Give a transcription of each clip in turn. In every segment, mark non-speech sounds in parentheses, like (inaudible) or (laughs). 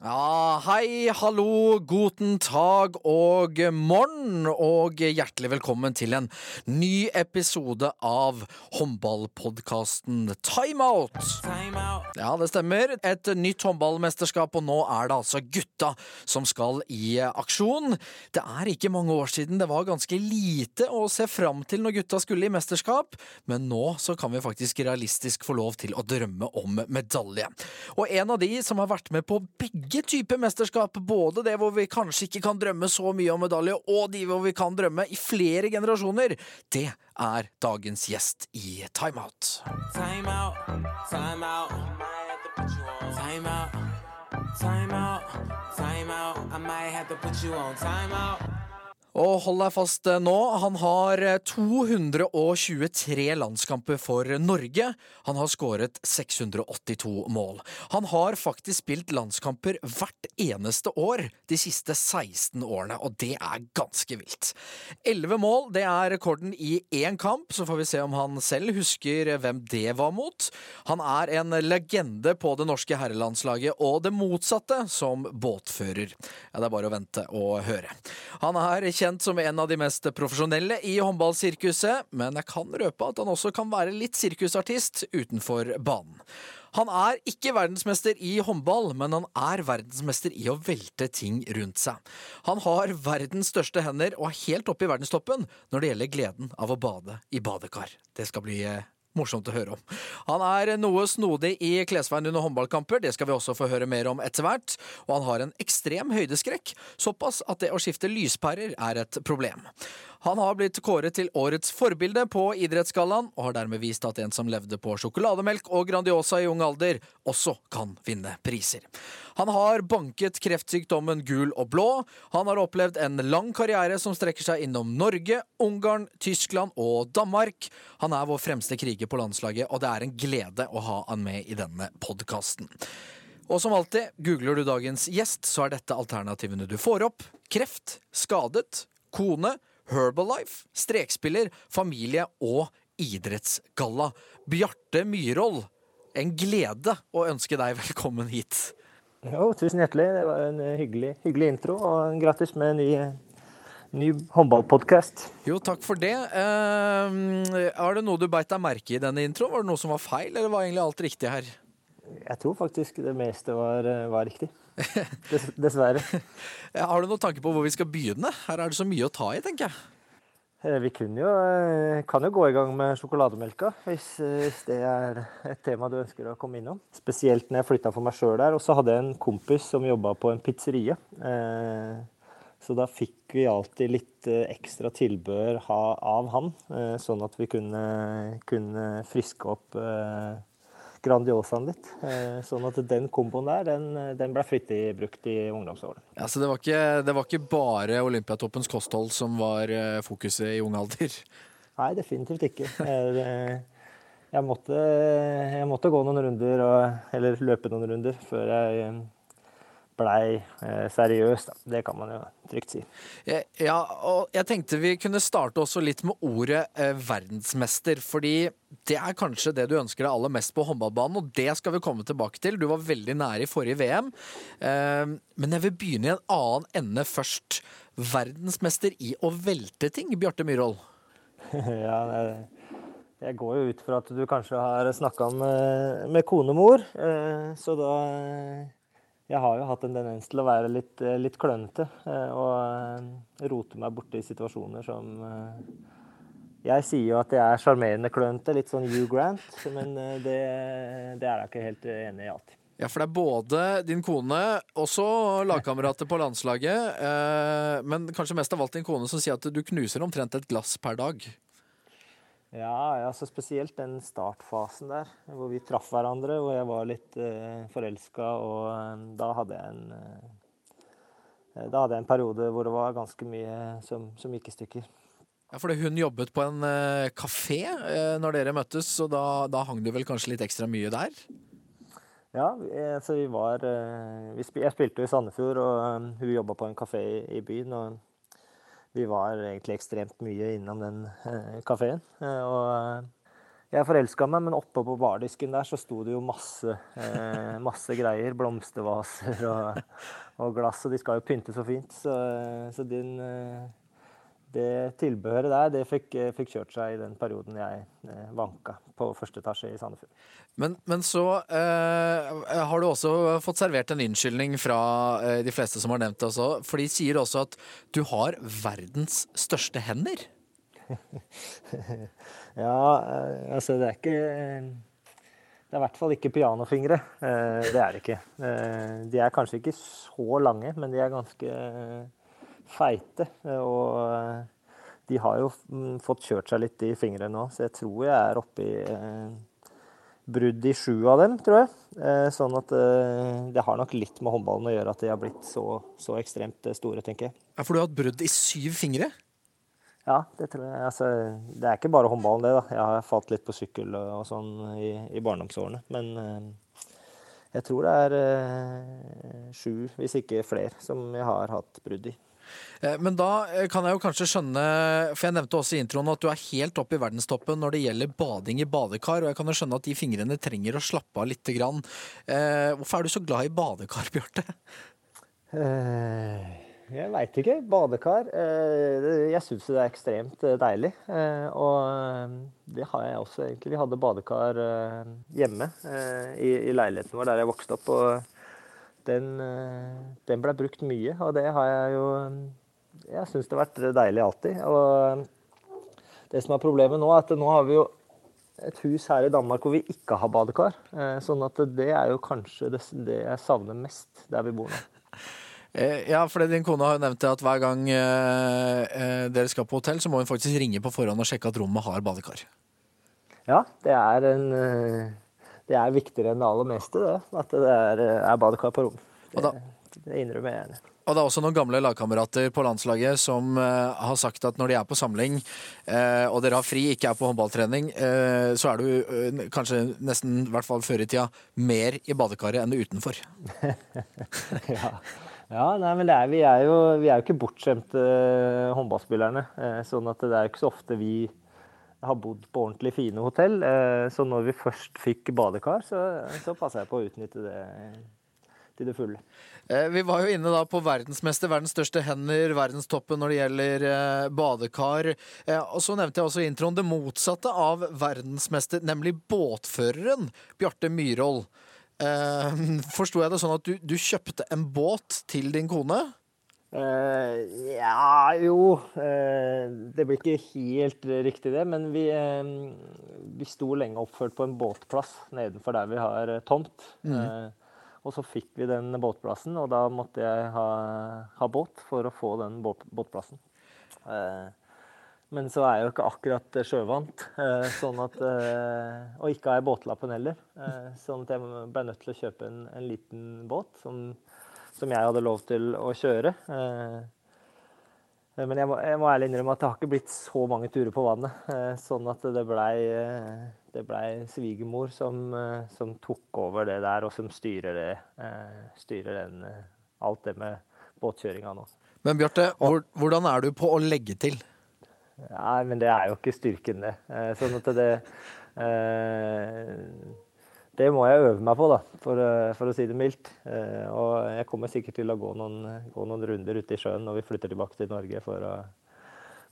Ja, hei, hallo, guten tag og morgen, og hjertelig velkommen til en ny episode av håndballpodkasten Timeout. Ja, det stemmer. Et nytt håndballmesterskap, og nå er det altså gutta som skal i aksjon. Det er ikke mange år siden det var ganske lite å se fram til når gutta skulle i mesterskap, men nå så kan vi faktisk realistisk få lov til å drømme om medalje. Og en av de som har vært med på begge typer mesterskap, både det hvor vi kanskje ikke kan drømme så mye om medalje, og de hvor vi kan drømme i flere generasjoner, det er dagens gjest i Timeout. Time out, time out. Time out. Og hold deg fast eh, nå, han har eh, 223 landskamper for Norge. Han har skåret 682 mål. Han har faktisk spilt landskamper hvert eneste år de siste 16 årene, og det er ganske vilt. 11 mål, det er rekorden i én kamp, så får vi se om han selv husker hvem det var mot. Han er en legende på det norske herrelandslaget, og det motsatte som båtfører. Ja, det er bare å vente og høre. Han er kjent som en av de mest profesjonelle i håndballsirkuset, men jeg kan røpe at han også kan være litt sirkusartist utenfor banen. Han er ikke verdensmester i håndball, men han er verdensmester i å velte ting rundt seg. Han har verdens største hender og er helt oppe i verdenstoppen når det gjelder gleden av å bade i badekar. Det skal bli eh, morsomt å høre om. Han er noe snodig i klesveien under håndballkamper, det skal vi også få høre mer om etter hvert. Og han har en ekstrem høydeskrekk, såpass at det å skifte lyspærer er et problem. Han har blitt kåret til årets forbilde på Idrettsgallaen, og har dermed vist at en som levde på sjokolademelk og Grandiosa i ung alder, også kan vinne priser. Han har banket kreftsykdommen gul og blå. Han har opplevd en lang karriere som strekker seg innom Norge, Ungarn, Tyskland og Danmark. Han er vår fremste kriger på landslaget, og det er en glede å ha han med i denne podkasten. Og som alltid, googler du dagens gjest, så er dette alternativene du får opp. Kreft, skadet, kone, Herbalife, strekspiller, familie og idrettsgalla. Bjarte Myhrvold, en glede å ønske deg velkommen hit. Jo, tusen hjertelig. Det var en hyggelig, hyggelig intro, og grattis med en ny, ny håndballpodkast. Jo, takk for det. Eh, er det noe du beit deg merke i denne introen? Var det noe som var feil, eller var egentlig alt riktig her? Jeg tror faktisk det meste var, var riktig. Dess, dessverre. (laughs) Har du noen tanke på hvor vi skal begynne? Her er det så mye å ta i, tenker jeg. Eh, Vi jo, eh, kan jo gå i gang med sjokolademelka, hvis, eh, hvis det er et tema du ønsker å komme innom. Spesielt når jeg flytta for meg sjøl der. Og så hadde jeg en kompis som jobba på en pizzerie. Så da fikk vi alltid litt ekstra tilbør av han, sånn at vi kunne, kunne friske opp Grandiosaen litt. Eh, Sånn at den komboen der, den, den ble flittig brukt i ungdomsårene. Ja, så det var, ikke, det var ikke bare Olympiatoppens kosthold som var eh, fokuset i ung alder? Nei, definitivt ikke. Jeg, eh, jeg, måtte, jeg måtte gå noen runder, og, eller løpe noen runder, før jeg blei eh, seriøs. Da. Det kan man jo trygt si. Eh, Ja, og jeg tenkte vi kunne starte også litt med ordet eh, verdensmester, fordi det er kanskje det du ønsker deg aller mest på håndballbanen, og det skal vi komme tilbake til. Du var veldig nære i forrige VM, eh, men jeg vil begynne i en annen ende først. Verdensmester i å velte ting, Bjarte Myhrvold. (laughs) ja, jeg, jeg går jo ut fra at du kanskje har snakka med, med konemor, eh, så da eh, Jeg har jo hatt en tendens til å være litt, eh, litt klønete eh, og eh, rote meg borti situasjoner som Jeg sier jo at jeg er sjarmerende klønete, litt sånn Hugh Grant, men det, det er jeg ikke helt enig i alltid. Ja, for det er både din kone, også lagkamerater på landslaget, men kanskje mest av alt din kone som sier at du knuser omtrent et glass per dag. Ja, ja, så spesielt den startfasen der, hvor vi traff hverandre, hvor jeg var litt uh, forelska, og um, da hadde jeg en, eh, eh, da hadde jeg en periode hvor det var ganske mye som, som gikk i stykker. Ja, fordi hun jobbet på en uh, kafé uh, når dere møttes, så da, da hang du vel kanskje litt ekstra mye der? Ja, vi- eh, så vi var uh, vi spil, Jeg spilte jo i Sandefjord, og um, hun jobba på en kafé i, i byen. Og vi var egentlig ekstremt mye innom den eh, kafeen. Eh, og eh, jeg forelska meg, men oppe på bardisken der så sto det jo masse, eh, masse greier. Blomstervaser og, og glass, og de skal jo pynte så fint. Så, så eh, det tilbehøret der, det fikk, eh, fikk kjørt seg i den perioden jeg eh, vanka på første etasje i Sandefjord. Men, men så eh, har du også fått servert en unnskyldning fra eh, de fleste som har nevnt det også. For de sier også at du har verdens største hender. (laughs) Ja, eh, altså det er ikke Det er i hvert fall ikke pianofingre. Eh, Det er det ikke. Eh, De er kanskje ikke så lange, men de er ganske feite. Og eh, de har jo mm, fått kjørt seg litt i fingrene nå, så jeg tror jeg er oppe i eh, brudd i sju av dem, tror jeg. Eh, Sånn at det har nok litt med håndballen å gjøre at de har blitt så, så ekstremt store, tenker jeg. Ja, For du har hatt brudd i syv fingre? Ja, det tror jeg. Altså, det er ikke bare håndballen, det. da. Jeg har falt litt på sykkel og, sånn i, i barndomsårene. Men jeg tror det er sju, hvis ikke flere, som jeg har hatt brudd i. Eh, Men da eh, kan jeg jo kanskje skjønne, for jeg nevnte også i introen at du er helt oppe i verdenstoppen når det gjelder bading i badekar, og jeg kan jo skjønne at de fingrene trenger å slappe av lite grann. Eh, Hvorfor er du så glad i badekar, Bjarte? Jeg veit ikke. Badekar. Jeg syns det er ekstremt deilig. Og det har jeg også, egentlig. Vi hadde badekar hjemme i leiligheten vår der jeg vokste opp. Og den, eh, den ble brukt mye, og det har jeg jo Jeg syns det har vært deilig alltid. Og det som er problemet nå, er at nå har vi jo et hus her i Danmark hvor vi ikke har badekar. eh, Sånn at det er jo kanskje det, det jeg savner mest der vi bor nå. (laughs) Eh, Ja, for din kone har jo nevnt at hver gang dere skal på hotell, så må hun faktisk ringe på forhånd og sjekke at rommet har badekar. Ja, det er en Det er viktigere enn det aller meste, det. At det er, eh, er badekar på rom. Det, det innrømmer jeg gjerne. Og det er også noen gamle lagkamerater på landslaget som uh, har sagt at når de er på samling, uh, og dere har fri, ikke er på håndballtrening, uh, så er du kanskje nesten, i hvert fall før i tida, mer i badekaret enn utenfor. (laughs) ja. ja, nei, men det er, vi, er jo, vi er jo ikke bortskjemte håndballspillerne. Sånn at det er jo ikke så ofte vi har bodd på ordentlig fine hotell. Eh, så når vi først fikk badekar, så, så passa jeg på å utnytte det til det fulle. Eh, Vi var jo inne da på verdensmester, verdens største hender, verdenstoppen når det gjelder eh, badekar. Og så nevnte jeg også i introen det motsatte av verdensmester, nemlig båtføreren Bjarte Myhrvold. Forsto jeg det sånn at du, du kjøpte en båt til din kone? Eh, ja, jo uh, Det blir ikke helt riktig, det. Men vi, uh, vi sto lenge oppført på en båtplass nedenfor der vi har tomt. Eh, og så fikk vi den båtplassen, og da måtte jeg ha, ha båt for å få den båt, båtplassen. Men så er jeg jo ikke akkurat sjøvant, sånn at, og ikke har jeg båtlappen heller. Sånn at jeg ble nødt til å kjøpe en, en liten båt som, som jeg hadde lov til å kjøre. Eh, men jeg må, jeg må ærlig innrømme at det har ikke blitt så mange turer på vannet. eh, Sånn at det blei det ble svigermor som, eh, som tok over det der, og som styrer det. eh, Styrer den, eh, alt det med båtkjøringa nå. Men Bjarte, hvor, hvordan er du på å legge til? Nei, men det er jo ikke styrken, det. Eh, Sånn at det eh, Det må jeg øve meg på, da, for, eh, for å si det mildt. Eh, Og jeg kommer sikkert til å gå noen, gå noen runder ute i sjøen når vi flytter tilbake til Norge for å,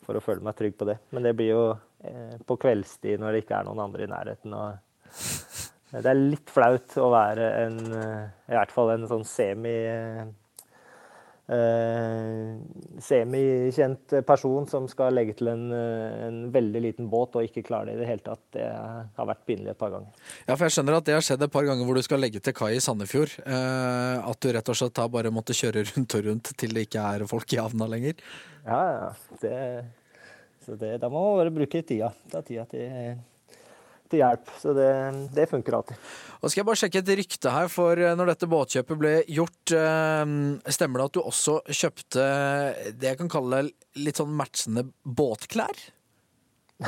for å føle meg trygg på det. Men det blir jo eh, på kveldstid når det ikke er noen andre i nærheten. Og det er litt flaut å være en, i hvert fall en sånn semi eh, semikjent person som skal legge til en, eh, en veldig liten båt og ikke klare det i det hele tatt. Det har vært pinlig et par ganger. Ja, for jeg skjønner at det har skjedd et par ganger hvor du skal legge til kai i Sandefjord. Eh, at du rett og slett har bare måtte kjøre rundt og rundt til det ikke er folk i havna lenger. Ja, ja. Det, så det, da må man bare bruke tida. Ta tida til, til hjelp. Så det, det funker alltid. Og skal jeg bare sjekke et rykte her, for eh, når dette båtkjøpet ble gjort, eh, stemmer det at du også kjøpte det jeg kan kalle litt sånn matchende båtklær? (laughs)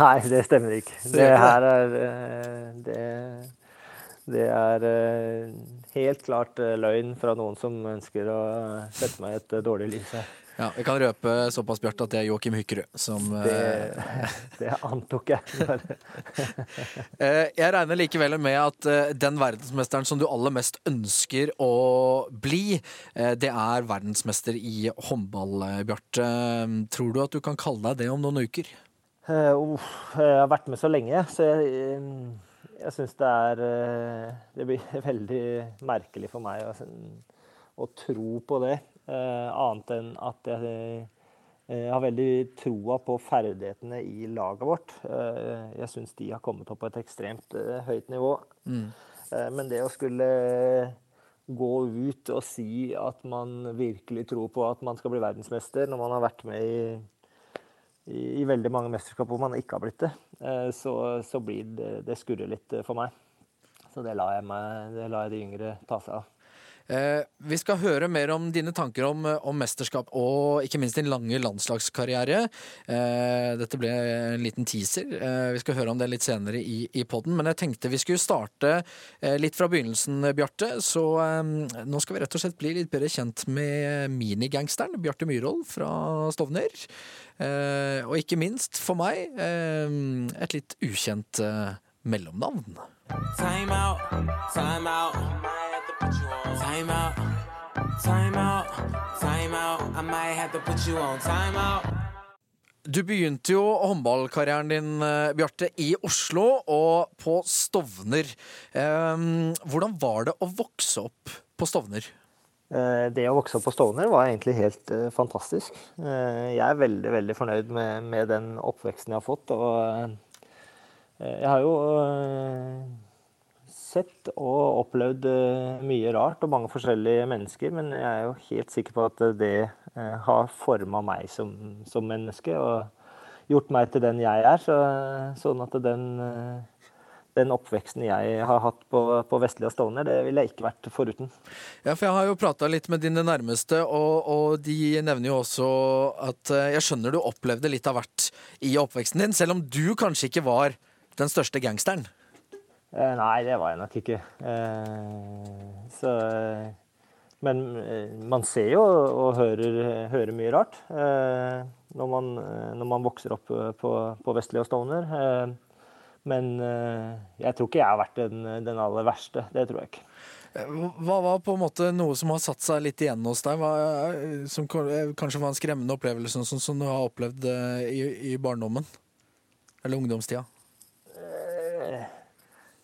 Nei, det stemmer ikke. Det her er eh, Det, det er helt klart eh, løgn fra noen som ønsker å eh, sette meg i et eh, dårlig lys. Ja, Vi kan røpe såpass, Bjarte, at det er Joakim Hykkerud som Det, (laughs) det antok jeg. (laughs) Jeg regner likevel med at den verdensmesteren som du aller mest ønsker å bli, det er verdensmester i håndball, Bjarte. Tror du at du kan kalle deg det om noen uker? Uh, jeg har vært med så lenge, så jeg, jeg syns det er eh, Det blir (laughs) veldig merkelig for meg å, å tro på det. eh, Annet enn at jeg, jeg har veldig troa på ferdighetene i laget vårt. Eh, Jeg syns de har kommet opp på et ekstremt eh, høyt nivå. Eh, Men det å skulle gå ut og si at man virkelig tror på at man skal bli verdensmester, når man har vært med i i, veldig mange mesterskap hvor man ikke har blitt det, eh, så, så blir det, det skurrer litt eh, for meg. Så det lar jeg, meg, det lar jeg de yngre ta seg av. Eh, vi skal høre mer om dine tanker om, om mesterskap og ikke minst din lange landslagskarriere. Eh, dette ble en liten teaser. Eh, vi skal høre om det litt senere i, i podden. Men jeg tenkte vi skulle starte eh, litt fra begynnelsen, Bjarte. Så eh, nå skal vi rett og slett bli litt bedre kjent med minigangsteren Bjarte Myhrvold fra Stovner. Eh, og ikke minst, for meg, eh, et litt ukjent eh, mellomnavn. Time out, time out. Time out, time out, time out. I might have to put you on time out. Du begynte jo håndballkarrieren din, eh, Bjarte, i Oslo og på Stovner. Eh, hvordan var det å vokse opp på Stovner? Eh, Det å vokse opp på Stovner var egentlig helt eh, fantastisk. Eh, Jeg er veldig, veldig fornøyd med, med den oppveksten jeg har fått. Og eh, jeg har jo sett og opplevd eh, mye rart og mange forskjellige mennesker, men jeg er jo helt sikker på at det eh, har forma meg som, som menneske og gjort meg til den jeg er. Så, sånn at den, eh, den oppveksten jeg har hatt på, på Vestlia Stovner, det ville jeg ikke vært foruten. Ja, for jeg har jo prata litt med dine nærmeste, og, og de nevner jo også at jeg skjønner du opplevde litt av hvert i oppveksten din, selv om du kanskje ikke var den største gangsteren. Eh, Nei, det var jeg nok ikke. Eh, Så eh, Men eh, man ser jo og hører, hører mye rart eh, når man, eh, når man vokser opp eh, på, på Vestli og Stovner. Eh, Men eh, jeg tror ikke jeg har vært den, den aller verste. Det tror jeg ikke. Eh, Hva var på en måte noe som har satt seg litt igjen hos deg, hva, eh, som eh, kanskje var en skremmende opplevelse sånn som du har opplevd eh, i, i barndommen? Eller ungdomstida?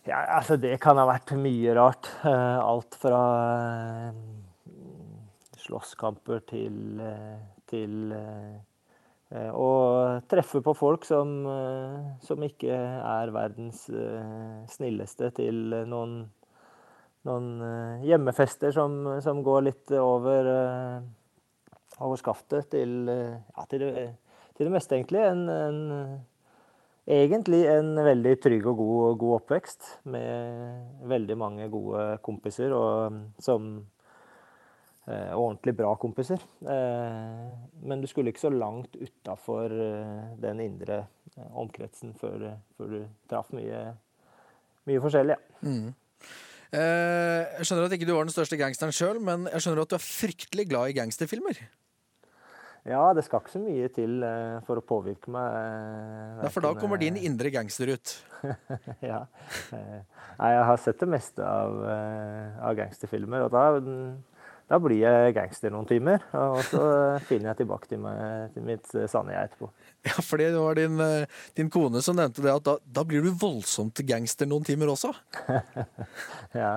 Ja, altså det kan ha vært mye rart. Eh, Alt fra eh, slåsskamper til, eh, til å treffe på folk som, som ikke er verdens snilleste, til noen, noen hjemmefester som, som går litt over, over skaftet, til, ja, til, det, til det meste, egentlig. En, en Egentlig en veldig trygg og god, god oppvekst med veldig mange gode kompiser, og som eh, ordentlig bra kompiser. Eh, men du skulle ikke så langt utafor eh, den indre eh, omkretsen før, før du traff mye, mye forskjellig. Ja. Eh, jeg skjønner at ikke du var den største gangsteren sjøl, men jeg skjønner at du er fryktelig glad i gangsterfilmer. Ja, det skal ikke så mye til eh, for å påvirke meg. eh, Ja, for da kommer din eh, indre gangster ut. (laughs) ja. Jeg har sett det meste av, av gangsterfilmer, og da, da blir jeg gangster noen timer. Og så finner jeg tilbake til, meg, til mitt sanne jeg etterpå. Ja, for det var din, din kone som nevnte det, at da, da blir du voldsomt gangster noen timer også. (laughs) Ja,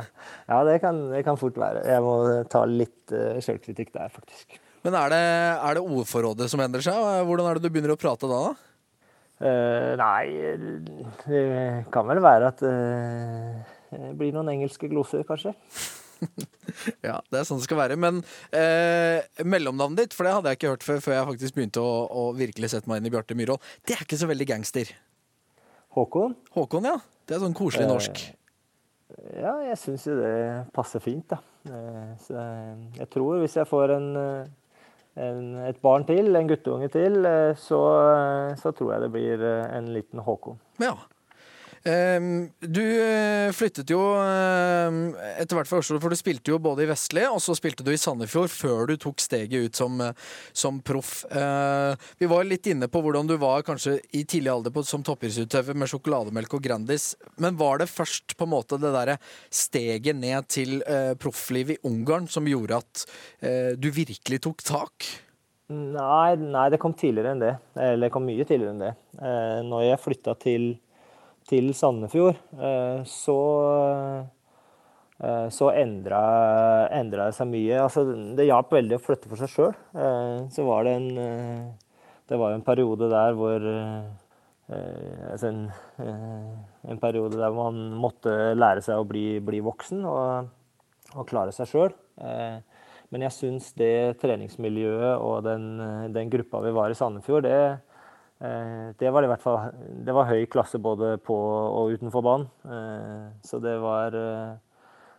ja det, kan, det kan fort være. Jeg må ta litt uh, sjølkritikk der, faktisk. Men er det, er det ordforrådet som endrer seg? Hvordan er det du begynner å prate da? Eh, nei, det kan vel være at uh, det blir noen engelske gloser, kanskje. (laughs) Ja, det er sånn det skal være. Men eh, mellomnavnet ditt, for det hadde jeg ikke hørt før, før jeg faktisk begynte å, å virkelig sette meg inn i Bjarte Myhrvold, det er ikke så veldig gangster. Håkon? Håkon, ja. Det er sånn koselig norsk. Ja, jeg syns jo det passer fint, da. Eh, Så jeg, jeg tror hvis jeg får en, eh, en, et barn til, en guttunge til, eh, så, eh, så tror jeg det blir eh, en liten Håkon. Ja. Ehm, du eh, flyttet jo eh, etter hvert fra Oslo, for du spilte jo både i Vestli og så spilte du i Sandefjord før du tok steget ut som, eh, som proff. Eh, vi var litt inne på hvordan du var kanskje i tidlig alder på, som toppidrettsutøver med sjokolademelk og Grandis. Men var det først på en måte det derre steget ned til profflivet i Ungarn som gjorde at du virkelig tok tak? Nei, nei, det kom tidligere enn det. Eller det kom mye tidligere enn det. Når jeg flytta til, til Sandefjord, eh, så eh, så endra, det seg mye. Altså, det hjalp veldig å flytte for seg sjøl. Eh, så var det en Det var en periode der hvor altså en, en periode der man måtte lære seg å bli, bli voksen og, og klare seg sjøl. Men jeg syns det treningsmiljøet og den, den gruppa vi var i Sandefjord, det, det var i hvert fall det var høy klasse både på og utenfor banen. Eh, Så det var eh,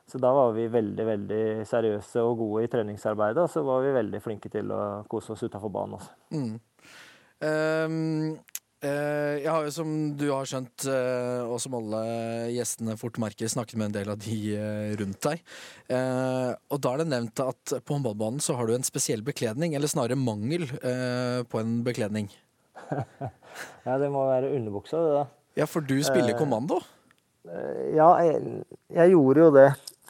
Så da var vi veldig, veldig seriøse og gode i treningsarbeidet, og så var vi veldig flinke til å kose oss utafor banen også. Mm. Um eh, jeg har jo, som du har skjønt, eh, og som alle gjestene fort merker, snakket med en del av de eh, rundt deg. Eh, og da er det nevnt at på håndballbanen så har du en spesiell bekledning, eller snarere mangel eh, på en bekledning. Ja, det må være underbuksa, det, da. Ja, for du spiller Eh, kommando. Eh, Ja, jeg, jeg gjorde jo det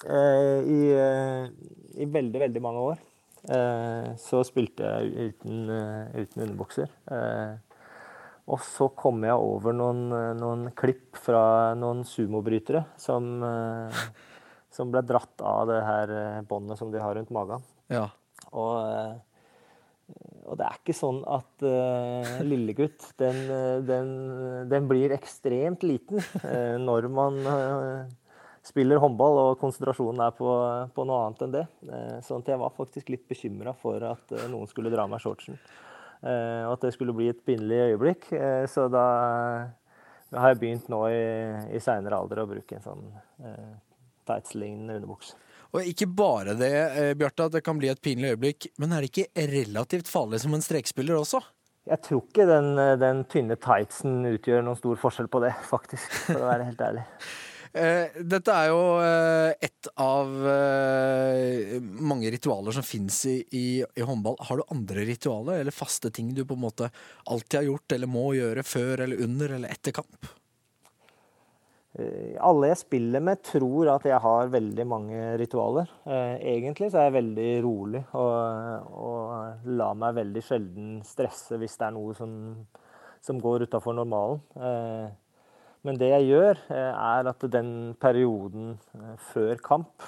eh, i, i veldig, veldig mange år. Eh, så spilte jeg uten, uten underbukser. Eh, og så kom jeg over noen, noen klipp fra noen sumobrytere som, som ble dratt av det her båndet som de har rundt magen. Ja. Og, og det er ikke sånn at uh, lillegutt, den, eh, den, den blir ekstremt liten uh, når man uh, spiller håndball og konsentrasjonen er på, på noe annet enn det. Så sånn jeg var faktisk litt bekymra for at noen skulle dra meg shortsen. Og at det skulle bli et pinlig øyeblikk. Så da, da har jeg begynt nå i, i seinere alder å bruke en sånn eh, tightslignende underbukse. Og ikke bare det, eh, Bjarte, at det kan bli et pinlig øyeblikk, men er det ikke relativt farlig som en strekspiller også? Jeg tror ikke den, den tynne tightsen utgjør noen stor forskjell på det, faktisk. For å være helt ærlig. (laughs) Eh, dette er jo eh, ett av eh, mange ritualer som fins i, i, i håndball. Har du andre ritualer eller faste ting du på en måte alltid har gjort eller må gjøre før eller under eller etter kamp? Eh, Alle jeg spiller med, tror at jeg har veldig mange ritualer. Eh, Egentlig så er jeg veldig rolig og, og lar meg veldig sjelden stresse hvis det er noe som, som går utafor normalen. Eh, Men det jeg gjør, er at den perioden før kamp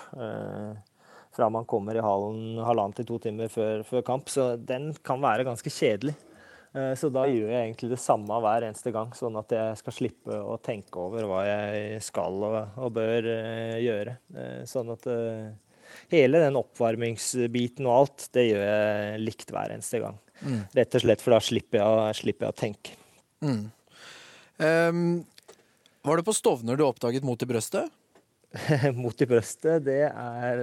fra man kommer i hallen halvannen til to timer før, før kamp, så den kan være ganske kjedelig. Eh, Så da gjør jeg egentlig det samme hver eneste gang, sånn at jeg skal slippe å tenke over hva jeg skal og, og bør eh, gjøre. Eh, Sånn at hele den oppvarmingsbiten og alt, det gjør jeg likt hver eneste gang. Mm. Rett og slett for da slipper jeg, slipper jeg å tenke. Mm. Um, var det på Stovner du oppdaget Mot i brøstet? (laughs) Mot i brøstet, det er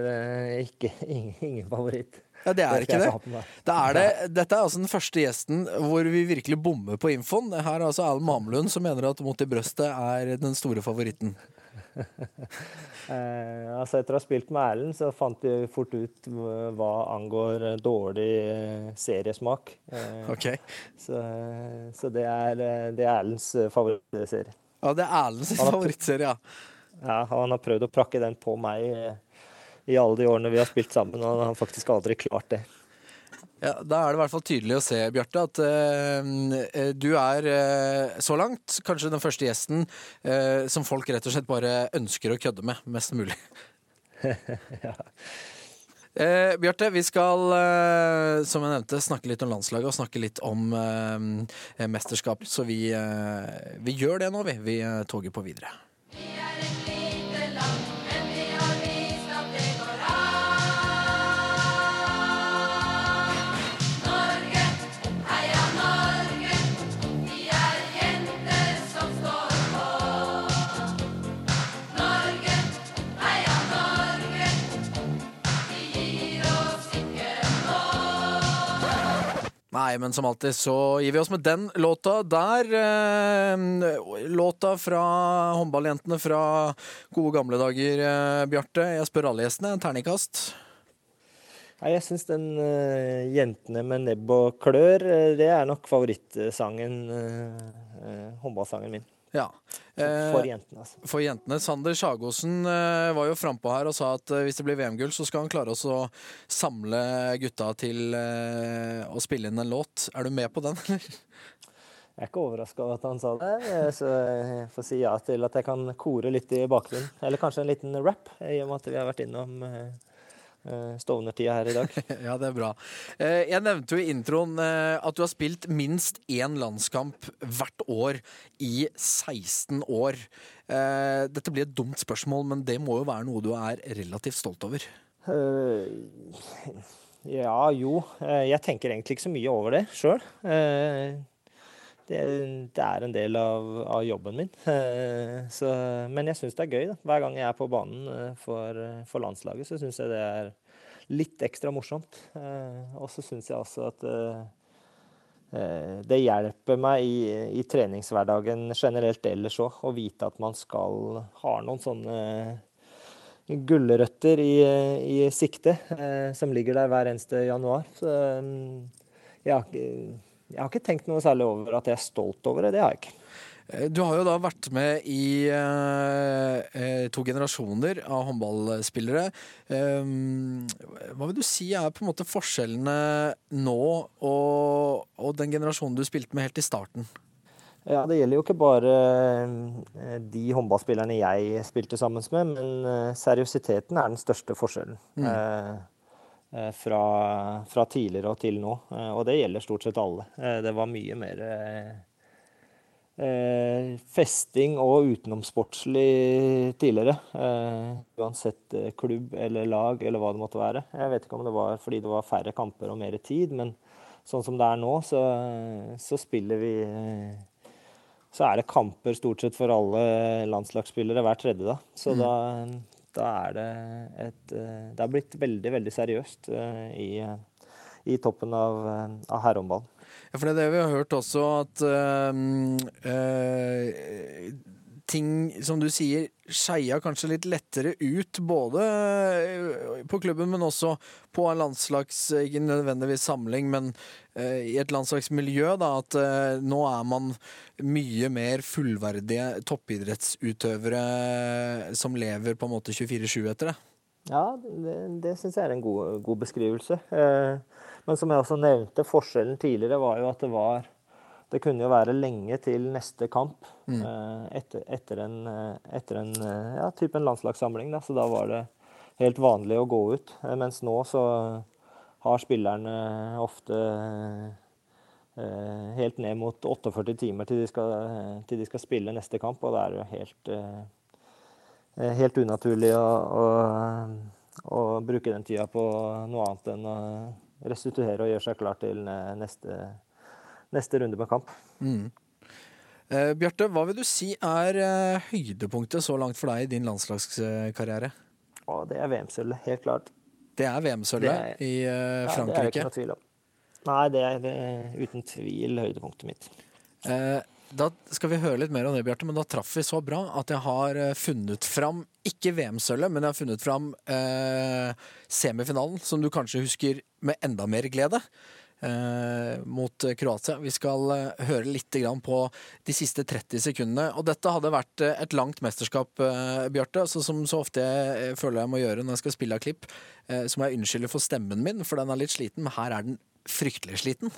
ikke ingen, ingen favoritt. Ja, det er ikke det. det. er det. Dette er altså den første gjesten hvor vi virkelig bommer på infoen. Her er altså Alan Mamlund som mener at Mot i brøstet er den store favoritten. (laughs) Eh, altså etter å ha spilt med Erlend, så fant vi fort ut hva angår eh, dårlig eh, seriesmak. Eh, Ok. Så, så det er, eh, det er Erlends eh, favorittserie. Ja, det er Erlends favorittserie, ja. Ja, han har prøvd å prakke den på meg eh, i alle de årene vi har spilt sammen, og han har faktisk aldri klart det. Ja, Da er det i hvert fall tydelig å se, Bjarte, at uh, du er uh, så langt kanskje den første gjesten uh, som folk rett og slett bare ønsker å kødde med mest mulig. (laughs) Eh, Bjarte, vi skal, eh, som jeg nevnte, snakke litt om landslaget og snakke litt om eh, mesterskap. Så vi, eh, vi gjør det nå, vi. Vi eh, toger på videre. Vi er et lite Nei, men som alltid så gir vi oss med den låta der. Eh, låta fra håndballjentene fra gode gamle dager, eh, Bjarte. Jeg spør alle gjestene. Terningkast? Nei, jeg syns den uh, 'Jentene med nebb og klør' det er nok favorittsangen, uh, håndballsangen min. Ja. For jentene, altså. For jentene. Sander Sjagosen var jo frampå her og sa at hvis det blir VM-gull, så skal han klare å samle gutta til å spille inn en låt. Er du med på den, eller? Jeg er ikke overraska over at han sa det, så jeg får si ja til at jeg kan kore litt i bakgrunnen. Eller kanskje en liten rap, i og med at vi har vært innom Eh, Stovner-tida her i dag. (laughs) ja, det er bra. Eh, jeg nevnte jo i introen eh, at du har spilt minst én landskamp hvert år i 16 år. Dette blir et dumt spørsmål, men det må jo være noe du er relativt stolt over? Ja, jo. Jeg tenker egentlig ikke så mye over det sjøl. Det, det, er en del av, av jobben min. (laughs) Så, men jeg syns det er gøy. Da. Hver gang jeg er på banen for, for landslaget, så syns jeg det er litt ekstra morsomt. Og så syns jeg også at det hjelper meg i, i treningshverdagen generelt ellers òg, å vite at man skal ha noen sånne gulrøtter i, i sikte, som ligger der hver eneste januar. Så jeg har ikke jeg har ikke tenkt noe særlig over at jeg er stolt over det. Det har jeg ikke. Eh, du har jo da vært med i eh, to generasjoner av håndballspillere. Eh, hva vil du si er på en måte forskjellene nå og, og den generasjonen du spilte med helt i starten? Ja, Det gjelder jo ikke bare de håndballspillerne jeg spilte sammen med, men seriøsiteten er den største forskjellen. Mm. Eh, Eh, fra, fra, tidligere og til nå. Eh, og det gjelder stort sett alle. Eh, det var mye mer festing og utenomsportslig tidligere. uansett klubb eller lag eller hva det måtte være. Jeg vet ikke om det var fordi det var færre kamper og mer tid, men sånn som det er nå, så, så spiller vi så er det kamper stort sett for alle landslagsspillere hver tredje, da. Så mm. da, da er det et eh, Det har blitt veldig, veldig seriøst eh, i, i toppen av, eh, av herrehåndballen. Ja, for det er det vi har hørt også, at øh, ting som du sier skeia kanskje litt lettere ut, både på klubben, men også på en landslags Ikke nødvendigvis samling, men uh, i et landslagsmiljø. Da, at nå er man mye mer fullverdige toppidrettsutøvere som lever på en måte 24-7 etter det. Ja, det, det syns jeg er en god, god beskrivelse. Men som jeg også nevnte, forskjellen tidligere var jo at det var det kunne jo være lenge til neste kamp mm. Eh, etter, etter, en, eh, etter en, eh, ja, type en landslagssamling. Da. Så da var det helt vanlig å gå ut. Mens nå så har spillerne ofte helt ned mot 48 timer til de, skal, til de skal spille neste kamp, og det er jo helt, helt unaturlig å, å, å, bruke den tida på noe annet enn å restituere og gjøre seg klar til neste kamp neste runde med kamp. Mm. Eh, Bjarte, hva vil du si er eh, høydepunktet så langt for deg i din landslagskarriere? Å, det er VM-sølvet, helt klart. Det er VM-sølvet i eh, Frankrike? Ja, det er ikke noe tvil om. Nei, det er, det er uten tvil høydepunktet mitt. Eh, da skal vi høre litt mer om det, Bjarte, men da traff vi så bra at jeg har eh, funnet fram ikke VM-sølvet, men jeg har funnet fram eh, semifinalen, som du kanskje husker med enda mer glede eh, mot Kroatia. Vi skal eh, høre litt på de siste 30 sekundene. Og dette hadde vært eh, et langt mesterskap, eh, Bjarte. Så som så ofte jeg eh, føler jeg må gjøre når jeg skal spille av klipp, eh, så må jeg unnskylde for stemmen min, for den er litt sliten. Men her er den fryktelig sliten.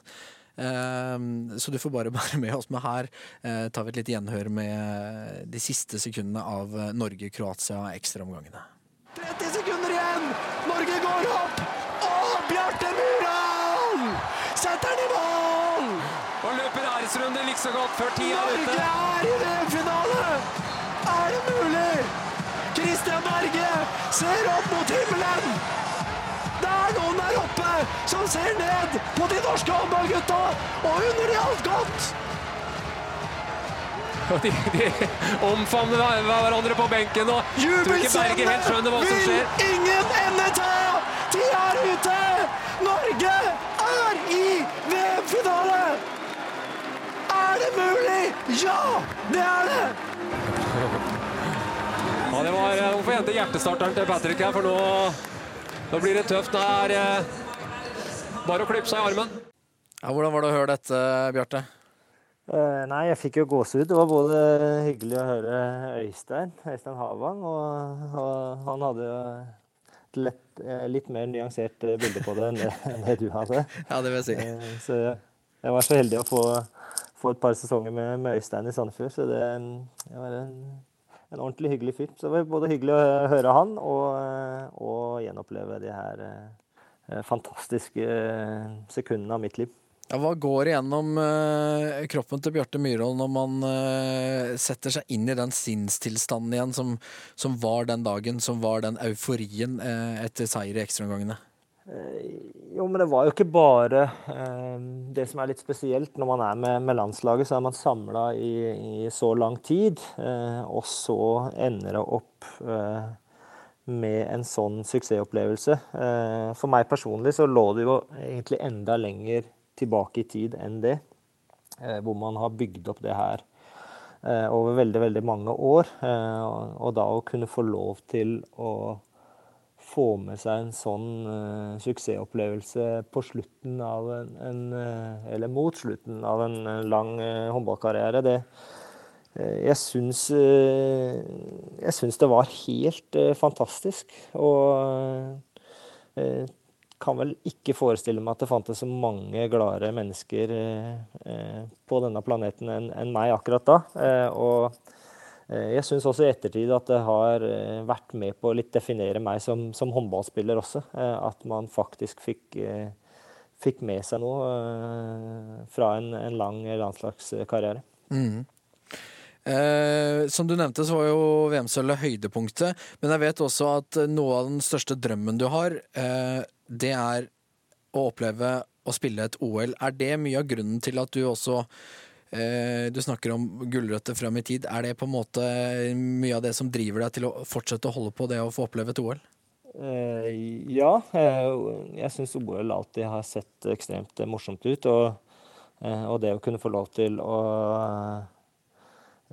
Så du får bare (laughs) bære med oss. Men her tar vi et lite gjenhør med de siste sekundene av Norge-Kroatia ekstraomgangene. 30 sekunder setter den i mål! Og løper æresrunde like godt før tida er ute. Norge er i VM-finale! Er det mulig? Christian Berge ser opp mot himmelen! Det er noen der oppe som ser ned på de norske håndballgutta og unner de alt godt! Og de, de omfavner hverandre på benken og skjer. Vil ingen ende ta! De er ute! Norge i VM-finale! Er det mulig? Ja, det er det! Ja, det var eh, Nå får hente hjertestarteren til Patrick her, for nå, nå blir det tøft. Det er eh, bare å klippe seg i armen. Ja, hvordan var det å høre dette, Bjarte? Eh, nei, jeg fikk jo gåsehud. Det var både hyggelig å høre Øystein, Øystein Havang, og, og han hadde jo lett, eh, litt mer nyansert eh, bilde på det enn det, du hadde. (laughs) Ja, det vil jeg si. Eh, Så jeg, var så heldig å få, få et par sesonger med, med Øystein i Sandefjord, så det, det var en, en ordentlig hyggelig fyr. Så det var både hyggelig å høre han og, og gjenoppleve de her fantastiske sekundene av mitt liv. Ja, hva går igjennom eh, kroppen til Bjarte Myhrvold når man eh, setter seg inn i den sinnstilstanden igjen som, som var den dagen, som var den euforien eh, etter seier i ekstraomgangene? Jo, men det var jo ikke bare eh, det som er litt spesielt. Når man er med, med landslaget, så er man samla i, i så lang tid. Eh, og så ender det opp eh, med en sånn suksessopplevelse. Eh, for meg personlig så lå det jo egentlig enda lenger tilbake i tid enn det. Eh, hvor man har bygd opp det her eh, over veldig, veldig mange år. Eh, og, da å kunne få lov til å få med seg en sånn suksessopplevelse på slutten av en, en Eller mot slutten av en lang håndballkarriere, det Jeg syns Jeg syns det var helt fantastisk. Og kan vel ikke forestille meg at det fantes så mange gladere mennesker eh, eh, på denne planeten enn meg akkurat da. Eh, og jeg syns også i ettertid at det har vært med på å litt definere meg som, som håndballspiller også. At man faktisk fikk, fikk med seg noe fra en, en lang landslagskarriere. Mm. Eh, som du nevnte, så var jo VM-sølvet høydepunktet. Men jeg vet også at noe av den største drømmen du har, eh, det er å oppleve å spille et OL. Er det mye av grunnen til at du også eh, Du snakker om gulrøtter fram i tid. Er det på en måte mye av det som driver deg til å fortsette å holde på det å få oppleve et OL? Eh, ja, eh, jeg syns OL alltid har sett ekstremt morsomt ut. Og, eh, og det å kunne få lov til å,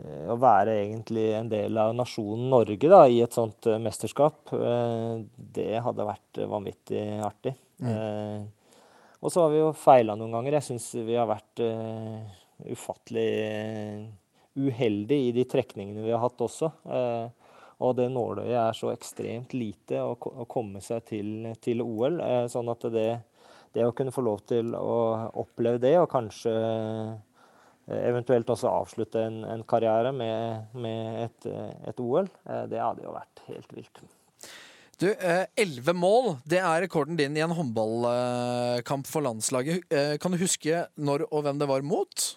å være egentlig en del av nasjonen Norge da, i et sånt eh, mesterskap, eh, det hadde vært vanvittig artig. Mm. og så har vi jo feila noen ganger. Jeg syns vi har vært eh, ufattelig eh, uheldige i de trekningene vi har hatt også. Eh, og det nåløyet er så ekstremt lite å, komme seg til, til OL. Eh, sånn at det, det å kunne få lov til å oppleve det, og kanskje eh, eventuelt også avslutte en, en karriere med, med et, eh, et OL, eh, det hadde jo vært helt vilt. Du, eh, elleve mål, det er rekorden din i en håndballkamp for landslaget. Eh, Kan du huske når og hvem det var mot?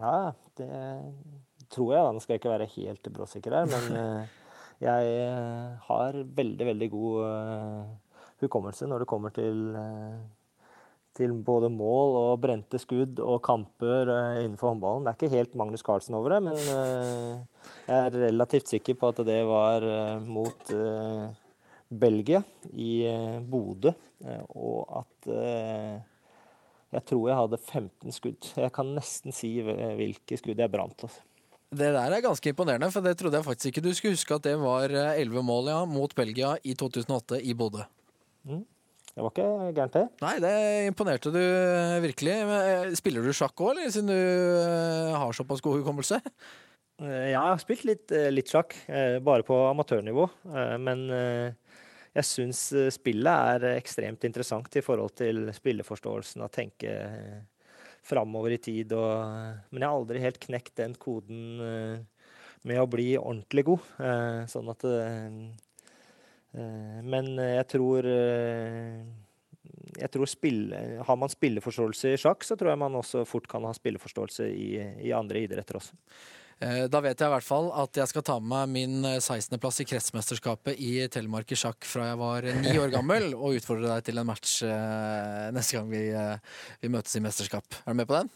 Ja, det tror jeg. da. Nå skal jeg ikke være helt bråsikker her, men eh, jeg eh, har veldig, veldig god eh, hukommelse når det kommer til, eh, til både mål og brente skudd og kamper eh, innenfor håndballen. Det er ikke helt Magnus Carlsen over det, men eh, jeg er relativt sikker på at det var eh, mot Belgia i Bodø, og at jeg tror jeg hadde 15 skudd. Jeg kan nesten si hvilke skudd jeg brant. Altså. Det der er ganske imponerende, for det trodde jeg faktisk ikke du skulle huske at det var elleve mål ja, mot Belgia i 2008 i Bodø. Det var ikke gærent, det. Nei, det imponerte du eh, virkelig. Men, eh, Spiller du sjakk òg, eller siden du eh, har såpass god hukommelse? Ja, jeg har spilt litt, litt sjakk, bare på amatørnivå. Men jeg syns spillet er ekstremt interessant i forhold til spilleforståelsen, å tenke framover i tid. Og, men jeg har aldri helt knekt den koden med å bli ordentlig god. Sånn at Men jeg tror eh, jeg tror spille, Har man spilleforståelse i sjakk, så tror jeg man også fort kan ha spilleforståelse i, i andre idretter også. Eh, Da vet jeg i hvert fall at jeg skal ta med meg min eh, 16.-plass i kretsmesterskapet i Telemark i sjakk fra jeg var eh, ni år gammel, (laughs) og utfordre deg til en match eh, neste gang vi, eh, vi møtes i mesterskap. Er du med på den?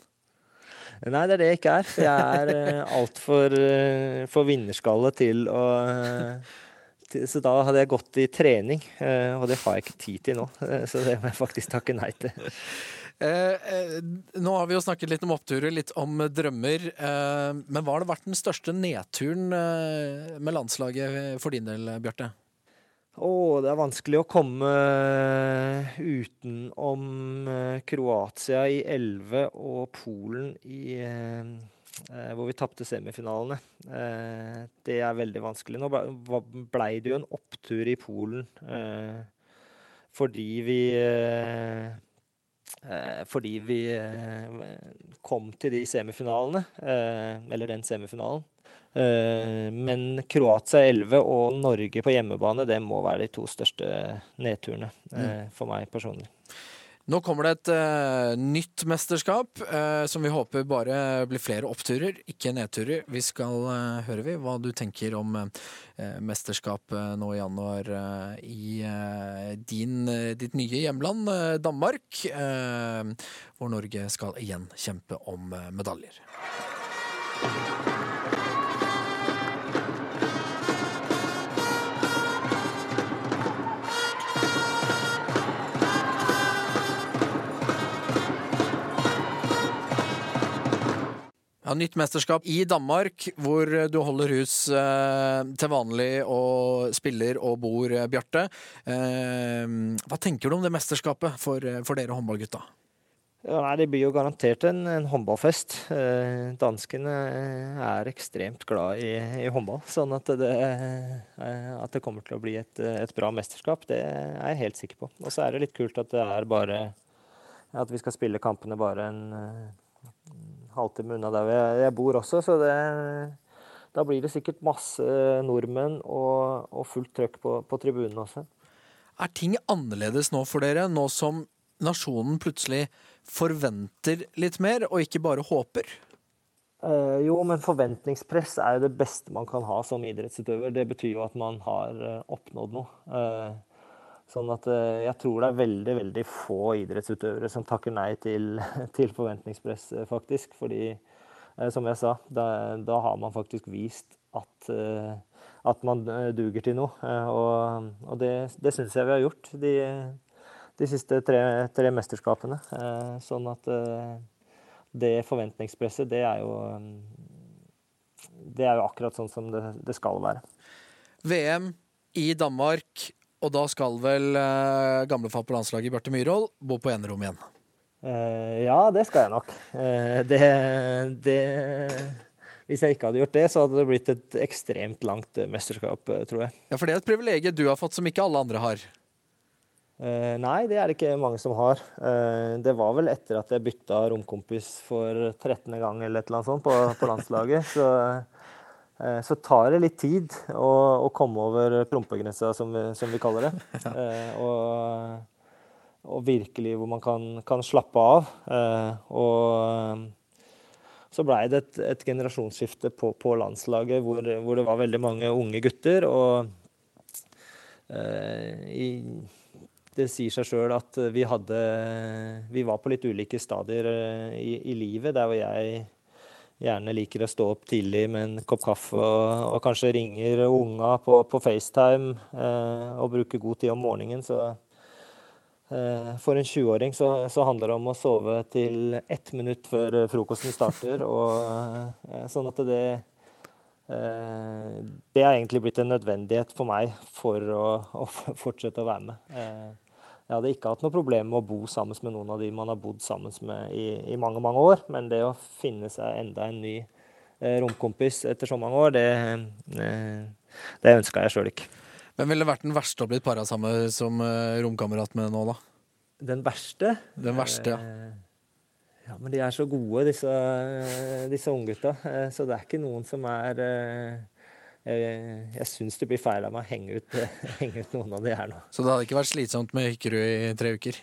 Nei, det er det jeg ikke er. Jeg er altfor for vinnerskalle til å eh, Så da hadde jeg gått i trening, eh, og det har jeg ikke tid til nå. eh, så det må jeg faktisk takke nei til. (laughs) Eh, nå har vi jo snakket litt om oppturer, litt om drømmer. Eh, men hva har det vært den største nedturen med landslaget for din del, Bjarte? Å, det er vanskelig å komme utenom Kroatia i 11 og Polen i Hvor vi tapte semifinalene. Eh, det er veldig vanskelig. Nå ble- blei det jo en opptur i Polen eh, fordi vi eh, eh, Fordi vi eh, kom til de semifinalene, eh, eller den semifinalen. Eh, Men Kroatia 11 og Norge på hjemmebane, det må være de to største nedturene eh, for meg personlig. Nå kommer det et uh, nytt mesterskap uh, som vi håper bare blir flere oppturer, ikke nedturer. Vi skal uh, høre vi hva du tenker om mesterskapet nå i januar i din, ditt nye hjemland, Danmark, hvor Norge skal igjen kjempe om medaljer. Ja, nytt mesterskap i Danmark, hvor du holder hus eh, til vanlig og spiller og bor, eh, Bjarte. Eh, hva tenker du om det mesterskapet for, eh, for dere håndballgutta? Ja, nei, det blir jo garantert en, en håndballfest. Eh, danskene er ekstremt glad i, i håndball. Sånn at det, at det kommer til å bli et, et bra mesterskap, det er jeg helt sikker på. Og så er det litt kult at det er bare At vi skal spille kampene bare en halvtime unna der jeg, bor også, så det da blir det sikkert masse nordmenn og, og fullt trøkk på, på tribunen også. Er ting annerledes nå for dere, nå som nasjonen plutselig forventer litt mer, og ikke bare håper? Eh, jo, men forventningspress er jo det beste man kan ha som idrettsutøver. Det betyr jo at man har eh, oppnådd noe. Eh, sånn at eh, jeg tror det er veldig, veldig få idrettsutøvere som takker nei til, (laughs) til forventningspress, eh, faktisk. Fordi, eh, som jeg sa, da, da har man faktisk vist at, at man duger til noe. Og, og det, det syns jeg vi har gjort de, de siste tre, tre mesterskapene. Sånn at det forventningspresset, det er jo Det er jo akkurat sånn som det, det skal være. VM i Danmark, og da skal vel eh, gamlefar på landslaget Bjarte Myhrvold bo på enerom igjen. Eh, ja, det skal jeg nok. Eh, det, det Hvis jeg ikke hadde gjort det, så hadde det blitt et ekstremt langt eh, mesterskap, eh, tror jeg. Ja, For det er et privilegium du har fått som ikke alle andre har. Eh, nei, det er det ikke mange som har. Eh, det var vel etter at jeg bytta romkompis for 13. gang eller et eller annet sånt på, på landslaget. Så, så tar det litt tid å, å komme over prompegrensa, som, som vi kaller det. (laughs) Eh, og, og virkelig hvor man kan, kan slappe av. Eh, og så blei det et, et generasjonsskifte på, på landslaget hvor, hvor det var veldig mange unge gutter. Og eh, i, det sier seg sjøl at vi hadde Vi var på litt ulike stadier eh, i, i livet. Der hvor jeg gjerne liker å stå opp tidlig med en kopp kaffe og, og kanskje ringer unga på, på FaceTime eh, og bruker god tid om morgenen. Så eh, for en 20-åring så, så handler det om å sove til ett minutt før eh, frokosten starter. (laughs) Og, eh, sånn at det eh, Det har egentlig blitt en nødvendighet for meg for å, (laughs) å fortsette å være med. Eh, jeg hadde ikke hatt noe problem med å bo sammen med noen av de man har bodd sammen med i, i mange mange år, men det å finne seg enda en ny eh, romkompis etter så mange år, det, eh, det ønska jeg sjøl ikke. Hvem ville vært den verste å blitt para sammen som eh, romkamerat med nå, da? Den verste Den verste, ja. Eh, Ja, men de er så gode, disse, disse unggutta. Eh, Så det er ikke noen som er eh, Jeg, jeg syns det blir feil av meg å henge ut, (laughs) henge ut noen av de her nå. Så det hadde ikke vært slitsomt med Hykkerud i tre uker?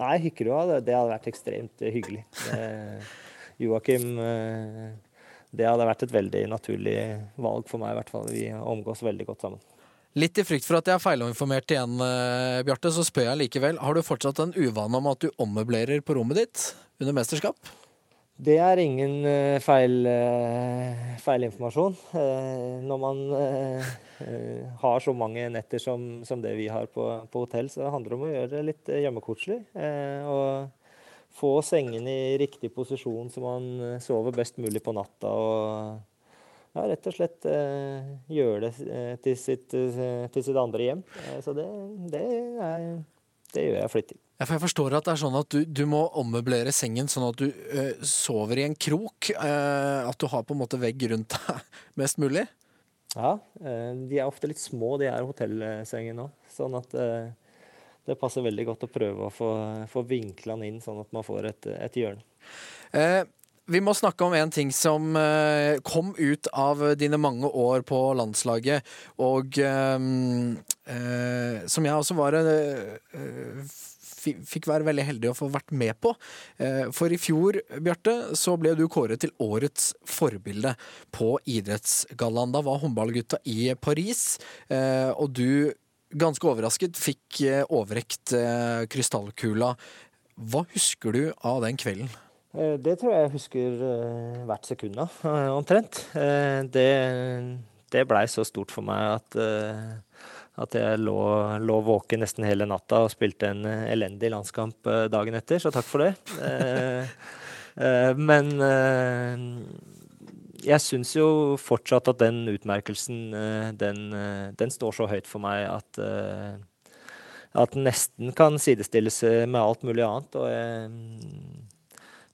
Nei, Hykkerud det hadde vært ekstremt eh, hyggelig. Eh, Joakim eh, Det hadde vært et veldig naturlig valg for meg, i hvert fall. Vi omgås veldig godt sammen. Litt i frykt for at jeg er feilinformert igjen, eh, Bjarte, så spør jeg likevel. Har du fortsatt en uvane om at du ommøblerer på rommet ditt under mesterskap? Det er ingen eh, feil, informasjon. Eh, når man eh, eh, har så mange netter som, som det vi har på, på hotell, så handler det om å gjøre det litt eh, hjemmekoselig. Eh, og få sengen i riktig posisjon så man eh, sover best mulig på natta. Og ja, rett og slett eh, gjøre det eh, til sitt, eh, til sitt andre hjem. Eh, så det, det, er, det gjør jeg flittig. Ja, for jeg forstår at det er sånn at du, du må ommøblere sengen sånn at du eh, sover i en krok. eh, at du har på en måte vegg rundt deg (laughs) mest mulig. Ja, eh, de er ofte litt små, de her hotellsengene òg. Sånn at eh, det passer veldig godt å prøve å få, få vinkla den inn, sånn at man får et, et hjørne. Eh, vi må snakke om en ting som kom ut av dine mange år på landslaget, og eh, som jeg også var eh, Fikk være veldig heldig å få vært med på. Eh, For i fjor, Bjarte, så ble du kåret til årets forbilde på idrettsgallaen. Da var håndballgutta i Paris, eh, og du, ganske overrasket, fikk eh, overrekt krystallkula. Hva husker du av den kvelden? Det tror jeg jeg husker hvert sekund av, (laughs) omtrent. Det, det blei så stort for meg at, at jeg lå, lå våken nesten hele natta og spilte en eh, elendig landskamp eh, dagen etter, så takk for det. Eh, Men jeg syns jo fortsatt at den utmerkelsen, den, den står så høyt for meg at at den nesten kan sidestilles med alt mulig annet. Og jeg,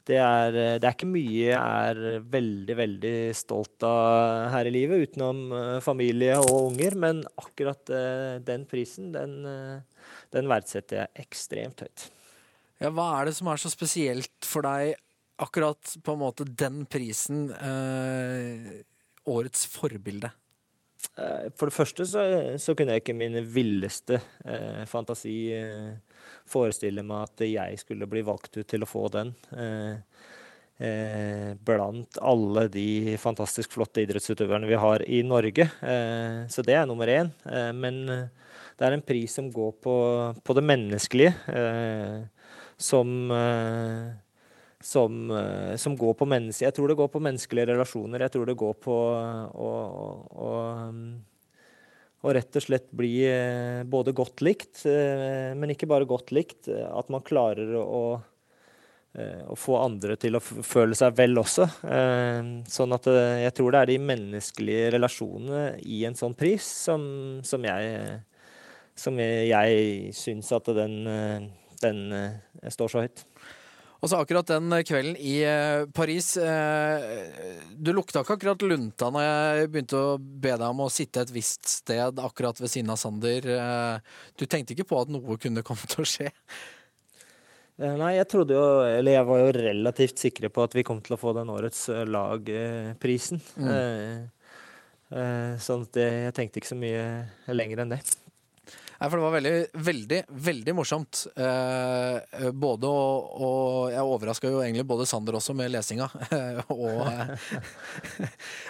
det er, eh, det er ikke mye jeg er veldig, veldig stolt av her i livet, utenom eh, familie og unger. Men akkurat eh, den prisen, den, den verdsetter jeg ekstremt høyt. Ja, hva er det som er så spesielt for deg akkurat på en måte den prisen, eh, årets forbilde? For det første så, så kunne jeg ikke min villeste eh, fantasi eh, forestille meg at jeg skulle bli valgt ut til å få den. Eh, eh, blant alle de fantastisk flotte idrettsutøverne vi har i Norge. Eh, så det er nummer én. Men det er en pris som går på, på det menneskelige, som som, som går på mennesker. Jeg tror det går på menneskelige relasjoner. Jeg tror det går på å, å rett og slett bli eh, både godt likt, eh, men ikke bare godt likt. eh, At man klarer å, å få andre til å føle seg vel også. Sånn at jeg tror det er de menneskelige relasjonene i en sånn pris som, som jeg som jeg, syns at den, den står så høyt. Og så akkurat den kvelden i eh, Paris eh, Du lukta ikke akkurat lunta når jeg begynte å be deg om å sitte et visst sted akkurat ved siden av Sander. Eh, Du tenkte ikke på at noe kunne komme til å skje? Nei, jeg trodde jo, eller jeg var jo relativt sikre på at vi kom til å få den årets lagprisen. Eh, sånn at jeg tenkte ikke så mye lenger enn det. Nei, for det var veldig, veldig, veldig morsomt. Eh, både og, og Jeg overraska jo egentlig både Sander også med lesinga, (laughs) og,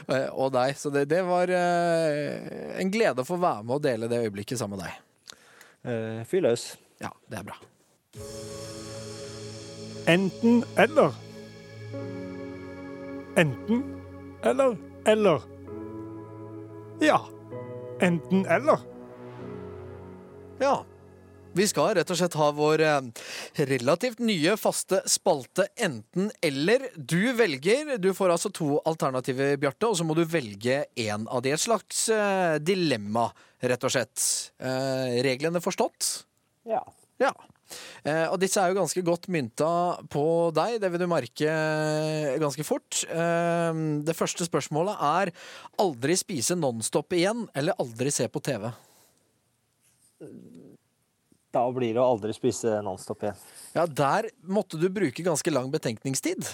eh, og deg. Så det, det var eh, en glede å få være med og dele det øyeblikket sammen med deg. Eh, Fyr løs. Ja, det er bra. Enten eller. Enten eller eller. Ja, enten eller. Ja. Vi skal rett og slett ha vår eh, relativt nye faste spalte enten-eller. Du velger. Du får altså to alternativer, Bjarte, og så må du velge én av de. Et slags eh, dilemma, rett og slett. Eh, reglene forstått? Ja. Ja. Eh, og disse er jo ganske godt mynta på deg, det vil du merke ganske fort. Eh, det første spørsmålet er aldri spise Nonstop igjen, eller aldri se på TV? Da blir det å aldri spise Nonstop igjen. Ja, der måtte du bruke ganske lang betenkningstid.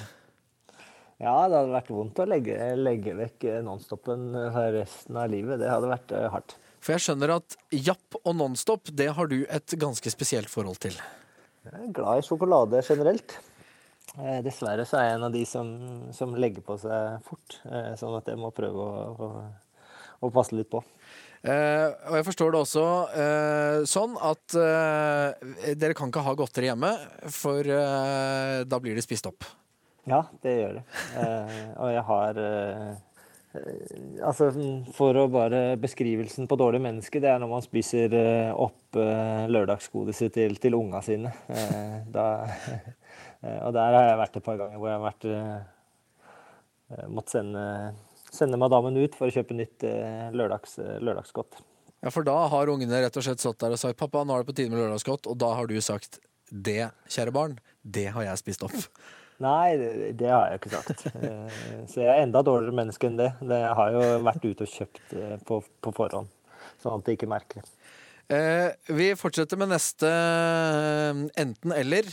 Ja, det hadde vært vondt å legge, legge vekk Nonstopen eh, resten av livet. Det hadde vært eh, hardt. For jeg skjønner at Japp og Nonstop, det har du et ganske spesielt forhold til. Jeg er glad i sjokolade generelt. Eh, Dessverre så er jeg en av de som, som legger på seg fort, eh, sånn at jeg må prøve å, å, å passe litt på. Eh, og jeg forstår det også uh, sånn at uh, dere kan ikke ha godteri hjemme, for da blir det spist opp. Ja, det gjør det. Og jeg har Altså, for å bare Beskrivelsen på dårlig menneske, det er når man spiser opp eh, lørdagsgodiset til, til unga sine. Da, (laughs) og der har jeg vært et par ganger hvor jeg har vært måttet sende, sende madammen ut for å kjøpe nytt eh, lørdags, lørdagsgodt. Ja, For da har ungene rett og slett stått der og sagt 'pappa, nå er det på tide med lørdagsgodt', og da har du sagt 'det, kjære barn, det har jeg spist opp'. (laughs) Nei, det, det har jeg ikke sagt. Eh, Så jeg er enda dårligere menneske enn det. det jeg har jo vært ute og kjøpt eh, på, på forhånd, sånn at de ikke merker det. Eh, vi fortsetter med neste eh, enten-eller.